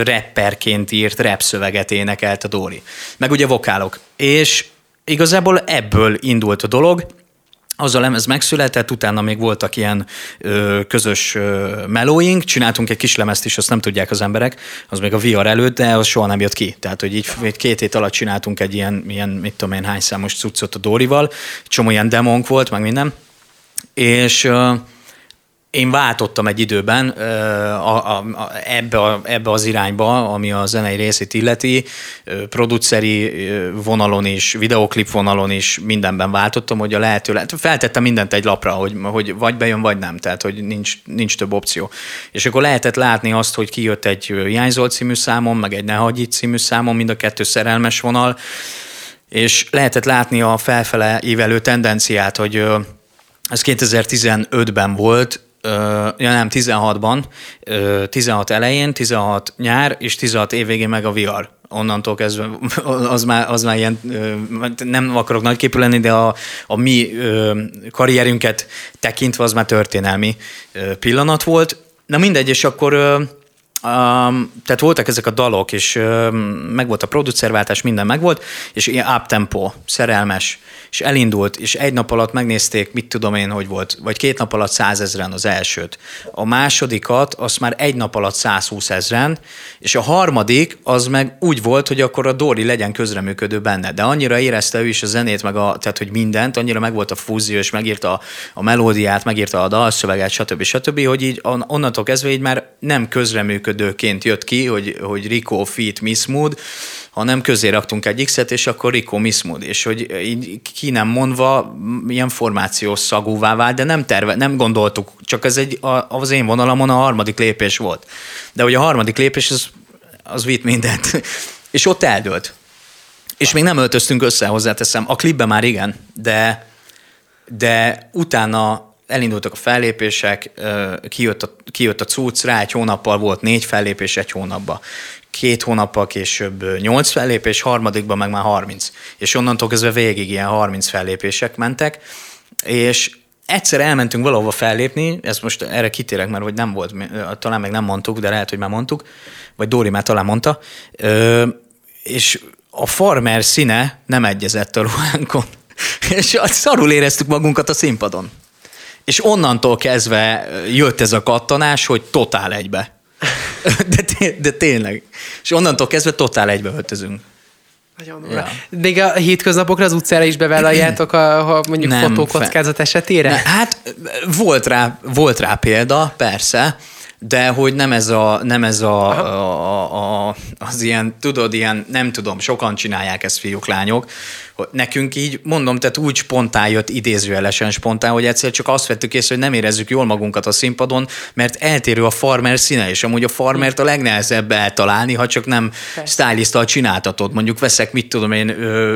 rapperként írt rap szöveget énekelt a Dóri. Meg ugye vokálok. És igazából ebből indult a dolog, az a lemez megszületett, utána még voltak ilyen ö, közös ö, melóink, csináltunk egy kis lemezt is, azt nem tudják az emberek, az még a VR előtt, de az soha nem jött ki. Tehát, hogy így egy két hét alatt csináltunk egy ilyen, ilyen mit tudom én, hány számos cuccot a Dórival, csomó ilyen demónk volt, meg minden, és ö, én váltottam egy időben a, a, a, ebbe, a, ebbe az irányba, ami a zenei részét illeti, produceri vonalon is, videoklip vonalon is, mindenben váltottam, hogy a lehető, lehet, feltettem mindent egy lapra, hogy, hogy vagy bejön, vagy nem, tehát hogy nincs, nincs több opció. És akkor lehetett látni azt, hogy kijött egy Jányzol című számon, meg egy Ne című számon, mind a kettő szerelmes vonal, és lehetett látni a felfele ívelő tendenciát, hogy ez 2015-ben volt, ja nem, 16-ban, 16 elején, 16 nyár és 16 év végén meg a VR onnantól kezdve az már, az már ilyen, nem akarok nagyképű lenni, de a, a mi karrierünket tekintve az már történelmi pillanat volt. Na mindegy, és akkor Um, tehát voltak ezek a dalok, és um, megvolt a producerváltás, minden megvolt, és ilyen up-tempo, szerelmes, és elindult, és egy nap alatt megnézték, mit tudom én, hogy volt, vagy két nap alatt százezren az elsőt. A másodikat, azt már egy nap alatt 120 ezren, és a harmadik, az meg úgy volt, hogy akkor a Dori legyen közreműködő benne, de annyira érezte ő is a zenét, meg a, tehát hogy mindent, annyira meg volt a fúzió, és megírta a, a melódiát, megírta a dalszöveget, stb. stb., hogy így onnantól kezdve így már nem közreműködő működőként jött ki, hogy, hogy Rico Fit Miss Mood, hanem közé raktunk egy X-et, és akkor Rico Miss Mood, és hogy így ki nem mondva ilyen formációs szagúvá vált, de nem terve, nem gondoltuk, csak ez egy, az én vonalamon a harmadik lépés volt. De hogy a harmadik lépés, az, az vitt mindent. és ott eldőlt. És még nem öltöztünk össze, hozzáteszem. A klipben már igen, de, de utána elindultak a fellépések, kijött a, kijött a cucc, rá egy hónappal volt négy fellépés egy hónapban. Két hónappal később nyolc fellépés, harmadikban meg már harminc. És onnantól kezdve végig ilyen harminc fellépések mentek, és egyszer elmentünk valahova fellépni, ezt most erre kitérek, mert hogy nem volt, talán meg nem mondtuk, de lehet, hogy már mondtuk, vagy Dóri már talán mondta, és a farmer színe nem egyezett a ruhánkon. És szarul éreztük magunkat a színpadon. És onnantól kezdve jött ez a kattanás, hogy totál egybe. De, té- de tényleg. És onnantól kezdve totál egybe öltözünk. Nagyon ja. Még a hétköznapokra az utcára is bevállaljátok, a, ha mondjuk Nem, fotókockázat esetére? Ne, hát volt rá, volt rá példa, persze, de hogy nem ez a, nem ez a, a, a, az ilyen, tudod, ilyen, nem tudom, sokan csinálják ezt fiúk, lányok, nekünk így, mondom, tehát úgy spontán jött, idézőjelesen spontán, hogy egyszer csak azt vettük észre, hogy nem érezzük jól magunkat a színpadon, mert eltérő a farmer színe, és amúgy a farmert a legnehezebb eltalálni, ha csak nem stylisztal csináltatod. Mondjuk veszek, mit tudom én,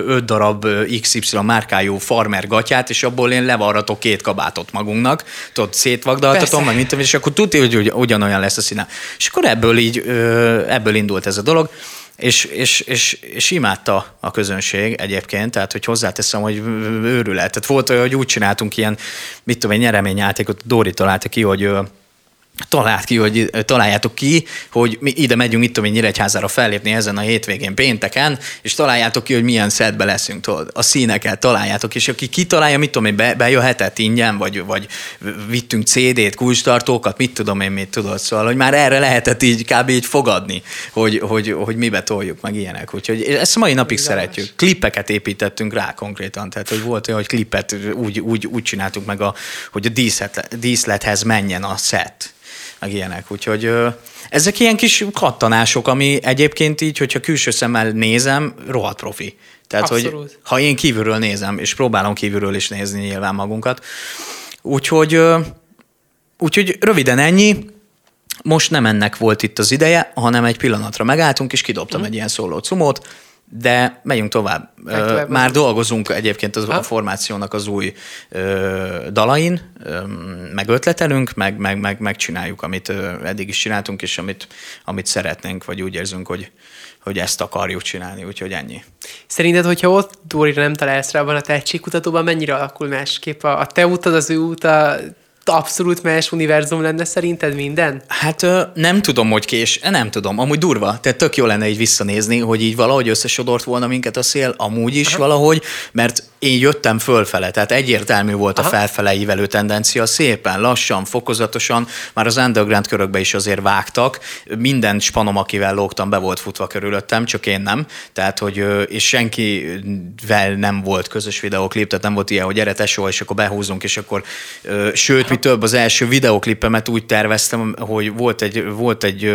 öt darab XY márkájú farmer gatyát, és abból én levarratok két kabátot magunknak, tudod, szétvagdaltatom, meg mit tudom, és akkor tudja, hogy ugyanolyan lesz a színe. És akkor ebből így, ebből indult ez a dolog és, és, és, és imádta a közönség egyébként, tehát hogy hozzáteszem, hogy őrület. Tehát volt olyan, hogy úgy csináltunk ilyen, mit tudom, egy nyereményjátékot, Dori találta ki, hogy talált ki, hogy találjátok ki, hogy mi ide megyünk, itt tudom Nyíregyházára fellépni ezen a hétvégén pénteken, és találjátok ki, hogy milyen szedbe leszünk, tudod. A színeket találjátok, és aki kitalálja, mit tudom én, be, bejöhetett ingyen, vagy, vagy vittünk CD-t, kulcstartókat, mit tudom én, mit tudod, szóval, hogy már erre lehetett így kb. így fogadni, hogy, hogy, hogy mibe toljuk, meg ilyenek. Úgyhogy ezt mai napig Igaz. szeretjük. Klippeket építettünk rá konkrétan, tehát hogy volt olyan, hogy klippet úgy, úgy, úgy csináltuk meg, a, hogy a díszlet, díszlethez menjen a set meg ilyenek. Úgyhogy ö, ezek ilyen kis kattanások, ami egyébként így, hogyha külső szemmel nézem, rohadt profi. Tehát, Abszolút. hogy ha én kívülről nézem, és próbálom kívülről is nézni nyilván magunkat. Úgyhogy, ö, úgyhogy röviden ennyi. Most nem ennek volt itt az ideje, hanem egy pillanatra megálltunk, és kidobtam mm. egy ilyen szóló cumót de megyünk tovább. tovább Már dolgozunk egyébként az, a formációnak az új ö, dalain, ö, meg ötletelünk, meg, meg, meg, megcsináljuk, amit ö, eddig is csináltunk, és amit, amit szeretnénk, vagy úgy érzünk, hogy, hogy ezt akarjuk csinálni, úgyhogy ennyi. Szerinted, hogyha ott Dórira nem találsz rá abban a tehetségkutatóban, mennyire alakul másképp a, a te utad, az ő út, a abszolút más univerzum lenne szerinted minden? Hát nem tudom, hogy kés, nem tudom, amúgy durva, tehát tök jó lenne így visszanézni, hogy így valahogy összesodort volna minket a szél, amúgy is Aha. valahogy, mert én jöttem fölfele, tehát egyértelmű volt Aha. a felfele ívelő tendencia, szépen, lassan, fokozatosan, már az underground körökbe is azért vágtak, minden spanom, akivel lógtam, be volt futva körülöttem, csak én nem, tehát hogy, és senkivel nem volt közös videoklip, tehát nem volt ilyen, hogy gyere tesó, és akkor behúzunk, és akkor, sőt, mi több, az első videoklipemet úgy terveztem, hogy volt egy, volt egy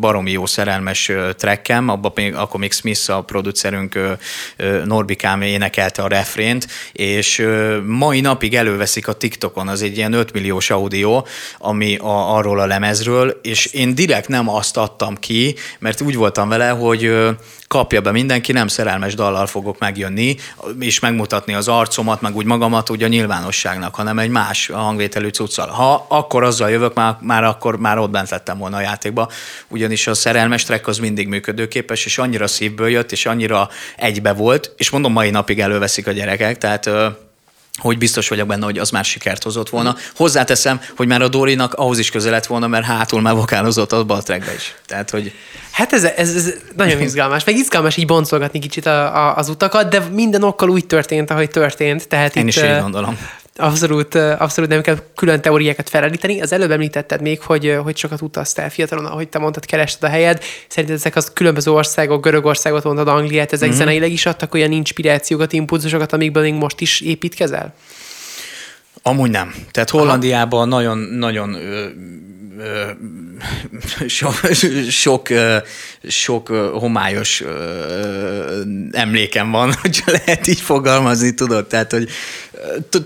baromi jó szerelmes trekkem, abban még, akkor még Smith, a producerünk Norbikám énekelte a refrént, és mai napig előveszik a TikTokon, az egy ilyen 5 milliós audio, ami a, arról a lemezről, és én direkt nem azt adtam ki, mert úgy voltam vele, hogy kapja be mindenki, nem szerelmes dallal fogok megjönni, és megmutatni az arcomat, meg úgy magamat úgy a nyilvánosságnak, hanem egy más hangvétel értékelő cuccal. Ha akkor azzal jövök, már, már akkor már ott bent lettem volna a játékba, ugyanis a szerelmes track az mindig működőképes, és annyira szívből jött, és annyira egybe volt, és mondom, mai napig előveszik a gyerekek, tehát hogy biztos vagyok benne, hogy az már sikert hozott volna. Hozzáteszem, hogy már a Dorinak ahhoz is közel lett volna, mert hátul már vokálozott a baltrekbe is. Tehát, hogy... Hát ez, ez, ez nagyon izgalmas. Meg izgalmas így boncolgatni kicsit a, a, az utakat, de minden okkal úgy történt, ahogy történt. Tehát Én itt, is így gondolom. Abszolút, abszolút nem kell külön teóriákat felállítani. Az előbb említetted még, hogy, hogy sokat utaztál fiatalon, ahogy te mondtad, kerested a helyed. Szerinted ezek az különböző országok, Görögországot mondtad, Angliát, ezek mm-hmm. zeneileg is adtak olyan inspirációkat, impulzusokat, amikből még most is építkezel? Amúgy nem. Tehát Hollandiában nagyon, nagyon sok, sok, sok homályos emlékem van, hogy lehet így fogalmazni, tudod? Tehát, hogy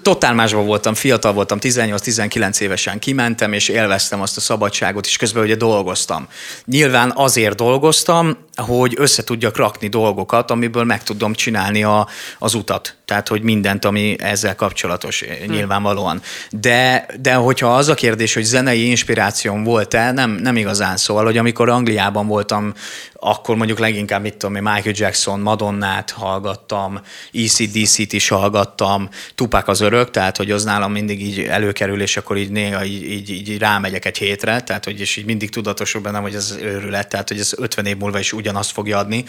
totál másban voltam, fiatal voltam, 18-19 évesen kimentem, és élveztem azt a szabadságot, és közben ugye dolgoztam. Nyilván azért dolgoztam, hogy össze tudjak rakni dolgokat, amiből meg tudom csinálni a, az utat. Tehát, hogy mindent, ami ezzel kapcsolatos, hmm. nyilvánvalóan. De, de hogyha az a kérdés, hogy zenei inspirációm volt-e, nem, nem igazán. Szóval, hogy amikor Angliában voltam, akkor mondjuk leginkább, mit tudom én, Michael Jackson, Madonnát hallgattam, ECDC-t is hallgattam, Tupák az örök, tehát hogy az nálam mindig így előkerül, és akkor így néha így, így, így rámegyek egy hétre, tehát hogy és így mindig tudatosul bennem, hogy ez őrület, tehát hogy ez 50 év múlva is ugyanazt fogja adni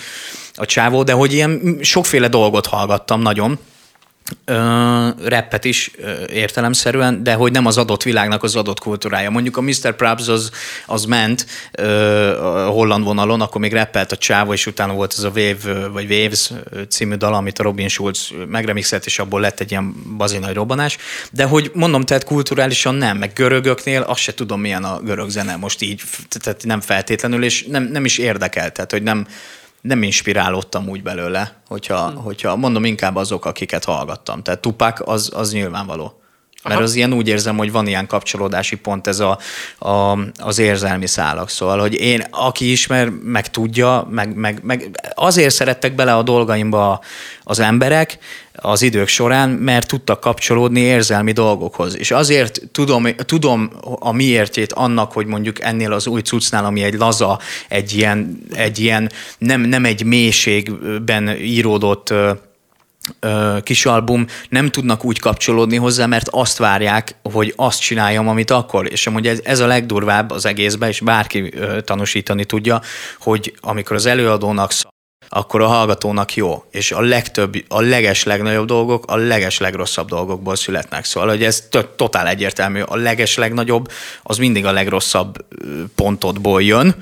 a csávó, de hogy ilyen sokféle dolgot hallgattam nagyon, reppet is értelemszerűen, de hogy nem az adott világnak az adott kultúrája. Mondjuk a Mr. Probs az, az ment ö, a holland vonalon, akkor még reppelt a csávó, és utána volt ez a Wave, vagy Waves című dal, amit a Robin Schulz megremixelt, és abból lett egy ilyen bazinai robbanás. De hogy mondom, tehát kulturálisan nem, meg görögöknél azt se tudom, milyen a görög zene most így, tehát nem feltétlenül, és nem, nem is érdekel, tehát hogy nem, nem inspirálódtam úgy belőle, hogyha, hmm. hogyha mondom inkább azok, akiket hallgattam. Tehát Tupac az, az nyilvánvaló. Mert az ilyen úgy érzem, hogy van ilyen kapcsolódási pont ez a, a, az érzelmi szálak. Szóval, hogy én, aki ismer, meg tudja, meg, meg, meg azért szerettek bele a dolgaimba az emberek az idők során, mert tudtak kapcsolódni érzelmi dolgokhoz. És azért tudom, tudom a miértjét annak, hogy mondjuk ennél az új cuccnál, ami egy laza, egy ilyen, egy ilyen nem, nem egy mélységben íródott kis album nem tudnak úgy kapcsolódni hozzá, mert azt várják, hogy azt csináljam, amit akkor. És amúgy ez, ez a legdurvább az egészben, és bárki tanúsítani tudja, hogy amikor az előadónak szól, akkor a hallgatónak jó. És a legtöbb, a leges legnagyobb dolgok a leges legrosszabb dolgokból születnek. Szóval, hogy ez totál egyértelmű. A leges legnagyobb az mindig a legrosszabb pontodból jön,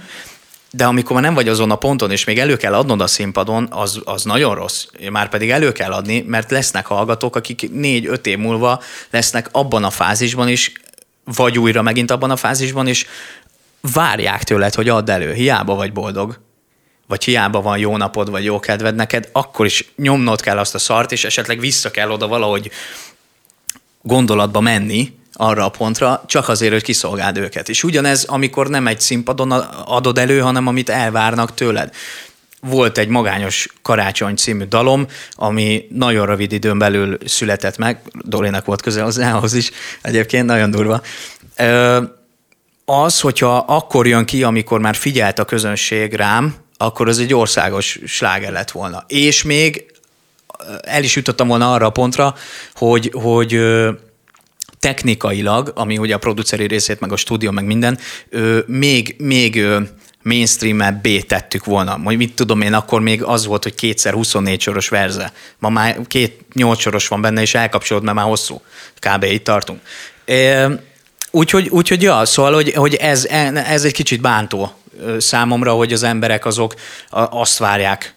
de amikor már nem vagy azon a ponton, és még elő kell adnod a színpadon, az, az nagyon rossz. Már pedig elő kell adni, mert lesznek hallgatók, akik négy-öt év múlva lesznek abban a fázisban is, vagy újra megint abban a fázisban is, várják tőled, hogy add elő. Hiába vagy boldog, vagy hiába van jó napod, vagy jó kedved neked, akkor is nyomnod kell azt a szart, és esetleg vissza kell oda valahogy gondolatba menni, arra a pontra, csak azért, hogy kiszolgáld őket. És ugyanez, amikor nem egy színpadon adod elő, hanem amit elvárnak tőled. Volt egy magányos karácsony című dalom, ami nagyon rövid időn belül született meg, Dorinak volt közel hozzához is, egyébként nagyon durva. Az, hogyha akkor jön ki, amikor már figyelt a közönség rám, akkor az egy országos sláger lett volna. És még el is jutottam volna arra a pontra, hogy, hogy technikailag, ami ugye a produceri részét, meg a stúdió, meg minden, ö, még, még mainstream B tettük volna. Majd mit tudom én, akkor még az volt, hogy kétszer 24 soros verze. Ma már két 8 soros van benne, és elkapcsolod, mert már hosszú. Kb. itt tartunk. Úgyhogy, úgyhogy ja, szóval, hogy, hogy ez, ez egy kicsit bántó számomra, hogy az emberek azok azt várják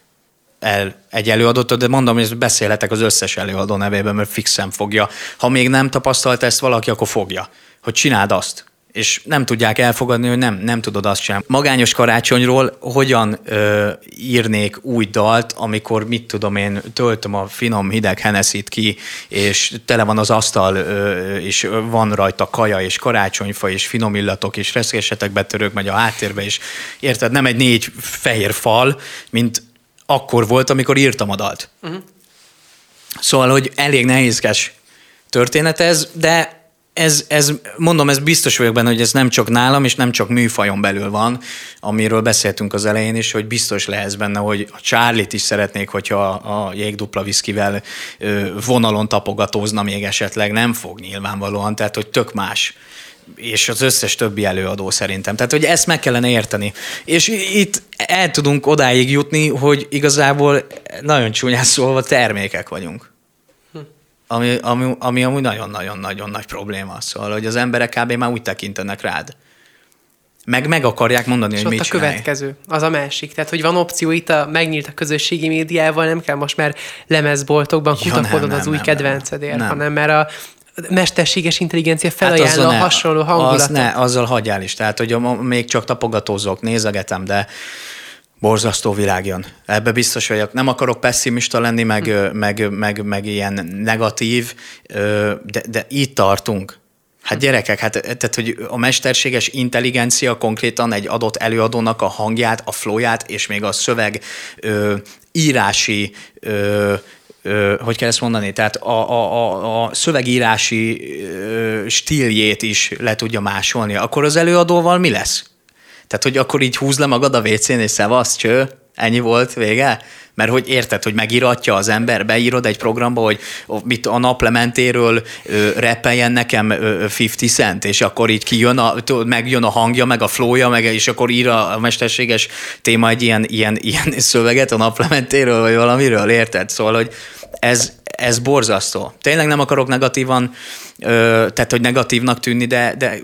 el egy előadót, de mondom, hogy beszélhetek az összes előadó nevében, mert fixen fogja. Ha még nem tapasztalt ezt valaki, akkor fogja, hogy csináld azt. És nem tudják elfogadni, hogy nem, nem tudod azt sem. Magányos karácsonyról hogyan ö, írnék új dalt, amikor mit tudom én, töltöm a finom hideg Hennessy-t ki, és tele van az asztal, ö, és van rajta kaja, és karácsonyfa, és finom illatok, és reszkéssetek betörők megy a háttérbe, és érted, nem egy négy fehér fal, mint akkor volt, amikor írtam a dalt. Uh-huh. Szóval, hogy elég nehézkes történet ez, de ez, ez, mondom, ez biztos vagyok benne, hogy ez nem csak nálam, és nem csak műfajon belül van, amiről beszéltünk az elején is, hogy biztos lesz benne, hogy a Charlie-t is szeretnék, hogyha a jégdupla viszkivel vonalon tapogatózna még esetleg, nem fog nyilvánvalóan, tehát hogy tök más és az összes többi előadó szerintem. Tehát, hogy ezt meg kellene érteni. És itt el tudunk odáig jutni, hogy igazából nagyon csúnyán szólva termékek vagyunk. Ami, ami, ami amúgy nagyon-nagyon-nagyon nagy probléma. Szóval, hogy az emberek kb. már úgy tekintenek rád. Meg meg akarják mondani, és hogy mit a csinálj. következő, az a másik. Tehát, hogy van opció itt, a, megnyílt a közösségi médiával, nem kell most már lemezboltokban ja, kutakodod az új nem, kedvencedért, nem. hanem mert a mesterséges intelligencia felajánló hát hasonló hangulatot. Az ne, azzal hagyjál is. Tehát, hogy még csak tapogatózok, nézegetem, de borzasztó világ jön. Ebbe biztos vagyok. Nem akarok pessimista lenni, meg, hm. meg, meg, meg ilyen negatív, de, de itt tartunk. Hát gyerekek, hát tehát, hogy a mesterséges intelligencia konkrétan egy adott előadónak a hangját, a flóját, és még a szöveg ö, írási ö, hogy kell ezt mondani, tehát a, a, a, szövegírási stíljét is le tudja másolni, akkor az előadóval mi lesz? Tehát, hogy akkor így húz le magad a WC-n, és szevasz, cső, ennyi volt, vége? Mert hogy érted, hogy megíratja az ember, beírod egy programba, hogy mit a naplementéről repeljen nekem 50 cent, és akkor így kijön, a, megjön a hangja, meg a flója, meg, és akkor ír a mesterséges téma egy ilyen, ilyen, ilyen szöveget a naplementéről, vagy valamiről, érted? Szóval, hogy ez, ez borzasztó. Tényleg nem akarok negatívan, ö, tehát hogy negatívnak tűnni, de, de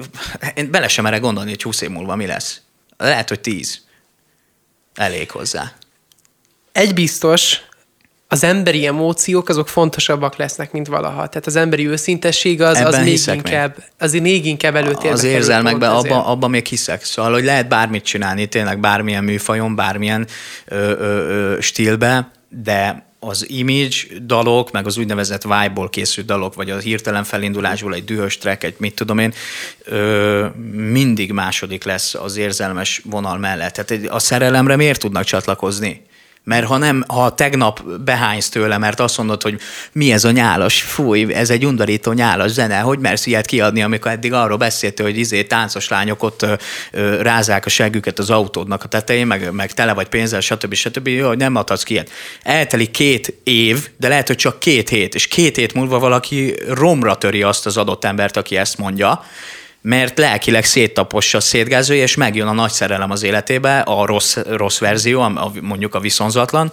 én bele sem merek gondolni, hogy 20 év múlva mi lesz. Lehet, hogy 10. Elég hozzá. Egy biztos, az emberi emóciók azok fontosabbak lesznek, mint valaha. Tehát az emberi őszintesség az, az még inkább, még. az még inkább előtérbe Az érzelmekben, abban abba még hiszek. Szóval, hogy lehet bármit csinálni, tényleg bármilyen műfajon, bármilyen ö, ö, ö, stílbe, de az image dalok, meg az úgynevezett vibe-ból készült dalok, vagy a hirtelen felindulásból egy dühös track, egy mit tudom én, ö, mindig második lesz az érzelmes vonal mellett. Tehát a szerelemre miért tudnak csatlakozni? Mert ha nem, ha tegnap behánysz tőle, mert azt mondod, hogy mi ez a nyálas, fúj, ez egy undorító nyálas zene, hogy mersz ilyet kiadni, amikor eddig arról beszéltél, hogy izé táncos lányok ott ö, rázák a següket az autódnak a tetején, meg, meg tele vagy pénzzel, stb. stb. Jó, hogy nem adhatsz ki ilyet. Eltelik két év, de lehet, hogy csak két hét, és két hét múlva valaki romra töri azt az adott embert, aki ezt mondja, mert lelkileg széttapossa, szétgázolja, és megjön a nagy szerelem az életébe, a rossz, rossz verzió, a, mondjuk a viszonzatlan,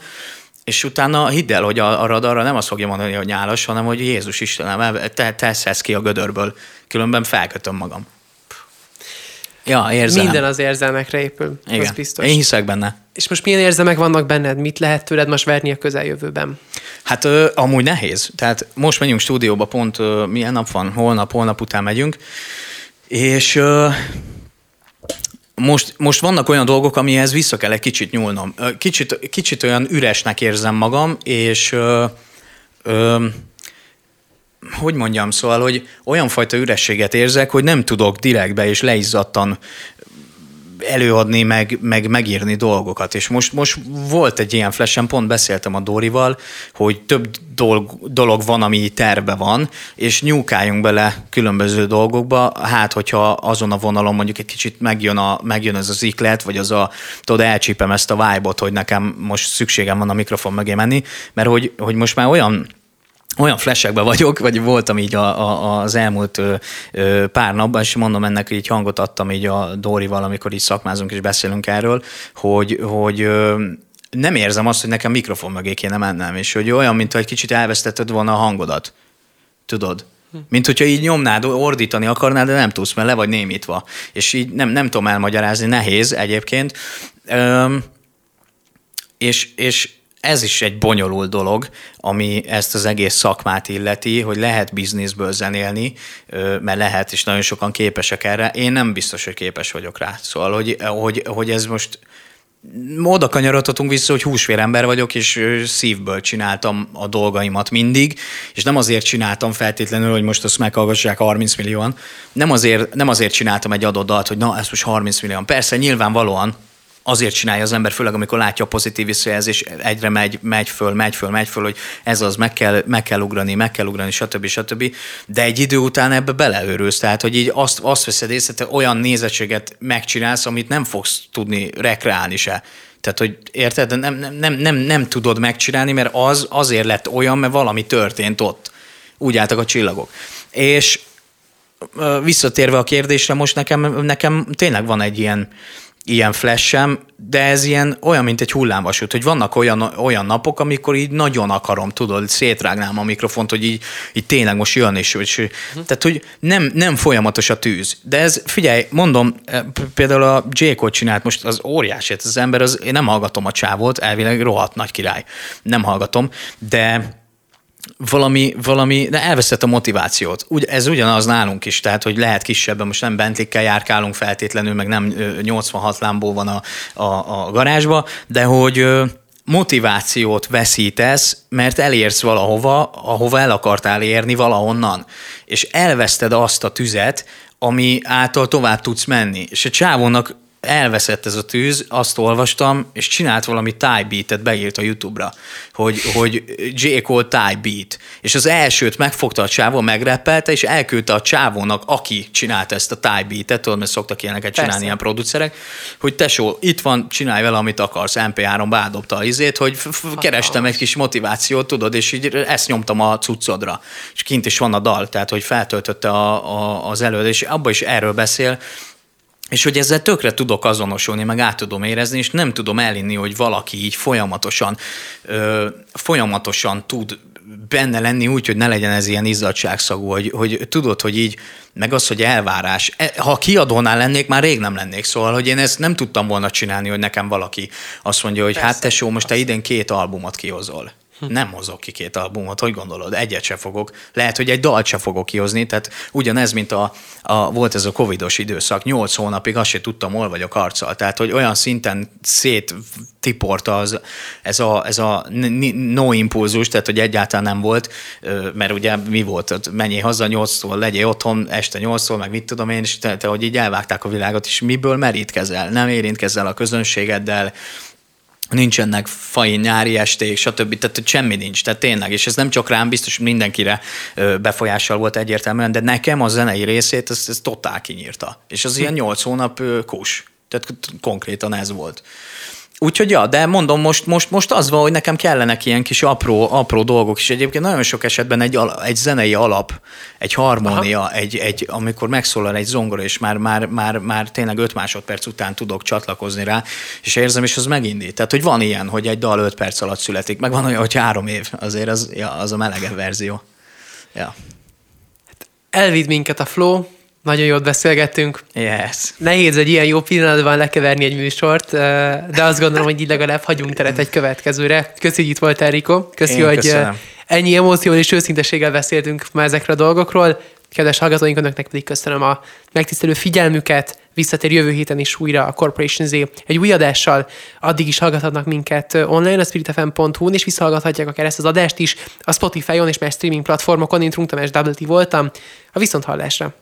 és utána hidd el, hogy a, a radarra nem azt fogja mondani, hogy nyálas, hanem hogy Jézus Istenem, te teszhez ki a gödörből, különben felkötöm magam. Ja, érzem. Minden az érzelmekre épül, Igen. az biztos. Én hiszek benne. És most milyen érzelmek vannak benned? Mit lehet tőled most verni a közeljövőben? Hát ö, amúgy nehéz. Tehát most megyünk stúdióba, pont ö, milyen nap van? Holnap, holnap után megyünk. És uh, most, most vannak olyan dolgok, amihez vissza kell egy kicsit nyúlnom. Kicsit, kicsit olyan üresnek érzem magam, és uh, uh, hogy mondjam, szóval, hogy olyan fajta ürességet érzek, hogy nem tudok direktbe és leizzadtan előadni, meg, meg megírni dolgokat. És most, most volt egy ilyen flashen, pont beszéltem a Dórival, hogy több dolog, dolog van, ami terve van, és nyúkáljunk bele különböző dolgokba, hát hogyha azon a vonalon mondjuk egy kicsit megjön, a, megjön ez az iklet, vagy az a, tudod, elcsípem ezt a vibe hogy nekem most szükségem van a mikrofon mögé menni, mert hogy, hogy most már olyan olyan flashekben vagyok, vagy voltam így a, a, az elmúlt ö, ö, pár napban, és mondom ennek így hangot adtam így a Dórival, amikor így szakmázunk és beszélünk erről, hogy, hogy ö, nem érzem azt, hogy nekem mikrofon mögé kéne mennem, és hogy olyan, mintha egy kicsit elvesztetted volna a hangodat. Tudod? Mint hogyha így nyomnád, ordítani akarnád, de nem tudsz, mert le vagy némítva. És így nem, nem tudom elmagyarázni, nehéz egyébként. Üm, és, és ez is egy bonyolult dolog, ami ezt az egész szakmát illeti, hogy lehet bizniszből zenélni, mert lehet, és nagyon sokan képesek erre. Én nem biztos, hogy képes vagyok rá. Szóval, hogy, hogy, hogy ez most oda kanyarodhatunk vissza, hogy húsvérember vagyok, és szívből csináltam a dolgaimat mindig, és nem azért csináltam feltétlenül, hogy most azt meghallgassák 30 millióan, nem azért, nem azért csináltam egy adott dalt, hogy na, ez most 30 millióan. Persze, nyilvánvalóan azért csinálja az ember, főleg amikor látja a pozitív visszajelzés, egyre megy, megy föl, megy föl, megy föl, hogy ez az, meg kell, meg kell ugrani, meg kell ugrani, stb. stb. De egy idő után ebbe beleőrülsz, tehát hogy így azt, azt veszed észre, te olyan nézettséget megcsinálsz, amit nem fogsz tudni rekreálni se. Tehát, hogy érted, nem, nem, nem, nem, nem tudod megcsinálni, mert az azért lett olyan, mert valami történt ott. Úgy álltak a csillagok. És visszatérve a kérdésre, most nekem, nekem tényleg van egy ilyen, ilyen flashem, de ez ilyen olyan, mint egy hullámvasút, hogy vannak olyan, olyan napok, amikor így nagyon akarom, tudod, szétrágnám a mikrofont, hogy így, így tényleg most jön, és, és uh-huh. tehát, hogy nem, nem folyamatos a tűz. De ez, figyelj, mondom, e, például a J. Csinált most az óriási, az ember, az, én nem hallgatom a csávót, elvileg rohadt nagy király, nem hallgatom, de valami, valami, de elveszett a motivációt. Úgy, ez ugyanaz nálunk is, tehát, hogy lehet kisebben, most nem Bentley-kkel járkálunk feltétlenül, meg nem 86 lámbó van a, a, a garázsba, de hogy motivációt veszítesz, mert elérsz valahova, ahova el akartál érni valahonnan, és elveszted azt a tüzet, ami által tovább tudsz menni. És a csávónak elveszett ez a tűz, azt olvastam, és csinált valami Thai beat-et, beírt a YouTube-ra, hogy, hogy J. Cole Thai beat. És az elsőt megfogta a csávó, megrepelte, és elküldte a csávónak, aki csinált ezt a Thai beat-et, tudod, mert szoktak ilyeneket csinálni Persze. ilyen producerek, hogy tesó, itt van, csinálj vele, amit akarsz, MP3-ba ádobta a izét, hogy kerestem egy kis motivációt, tudod, és így ezt nyomtam a cuccodra. És kint is van a dal, tehát hogy feltöltötte a, a, az előadás, és abban is erről beszél, és hogy ezzel tökre tudok azonosulni, meg át tudom érezni, és nem tudom elinni, hogy valaki így folyamatosan, ö, folyamatosan tud benne lenni úgy, hogy ne legyen ez ilyen izzadságszagú, hogy, hogy tudod, hogy így, meg az, hogy elvárás. E, ha kiadónál lennék, már rég nem lennék, szóval, hogy én ezt nem tudtam volna csinálni, hogy nekem valaki azt mondja, hogy hát Persze, hát tesó, most te idén két albumot kihozol. Nem hozok ki két albumot, hogy gondolod? Egyet se fogok. Lehet, hogy egy dalt se fogok kihozni, tehát ugyanez, mint a, a volt ez a covidos időszak, nyolc hónapig azt se tudtam, hol vagyok arccal. Tehát, hogy olyan szinten szét tiporta az, ez a, ez a no impulzus, tehát hogy egyáltalán nem volt, mert ugye mi volt, menjél haza nyolctól, legyél otthon este nyolctól, meg mit tudom én, és te, te, hogy így elvágták a világot, és miből merítkezel? Nem érintkezel a közönségeddel, nincsenek fai nyári esték, stb. Tehát hogy semmi nincs, tehát tényleg, és ez nem csak rám, biztos mindenkire befolyással volt egyértelműen, de nekem a zenei részét ez, ez totál kinyírta. És az ilyen nyolc hónap kus. Tehát konkrétan ez volt. Úgyhogy ja, de mondom, most, most, most az van, hogy nekem kellenek ilyen kis apró, apró dolgok, és egyébként nagyon sok esetben egy, egy zenei alap, egy harmónia, egy, egy, amikor megszólal egy zongora, és már, már, már, már tényleg öt másodperc után tudok csatlakozni rá, és érzem, és az megindít. Tehát, hogy van ilyen, hogy egy dal öt perc alatt születik, meg van olyan, hogy három év, azért az, ja, az a melegebb verzió. Ja. Elvidd minket a flow, nagyon jót beszélgettünk. Yes. Nehéz egy ilyen jó pillanatban lekeverni egy műsort, de azt gondolom, hogy így legalább hagyunk teret egy következőre. Köszi, hogy itt voltál, Riko. Köszi, Én hogy köszönöm. ennyi emóció és őszinteséggel beszéltünk már ezekről a dolgokról. Kedves hallgatóink, önöknek pedig köszönöm a megtisztelő figyelmüket. Visszatér jövő héten is újra a Corporation Z egy új adással. Addig is hallgathatnak minket online a spiritfm.hu-n, és visszahallgathatják akár ezt az adást is a Spotify-on és más streaming platformokon. Én Trunk Tamás T voltam. A viszonthallásra!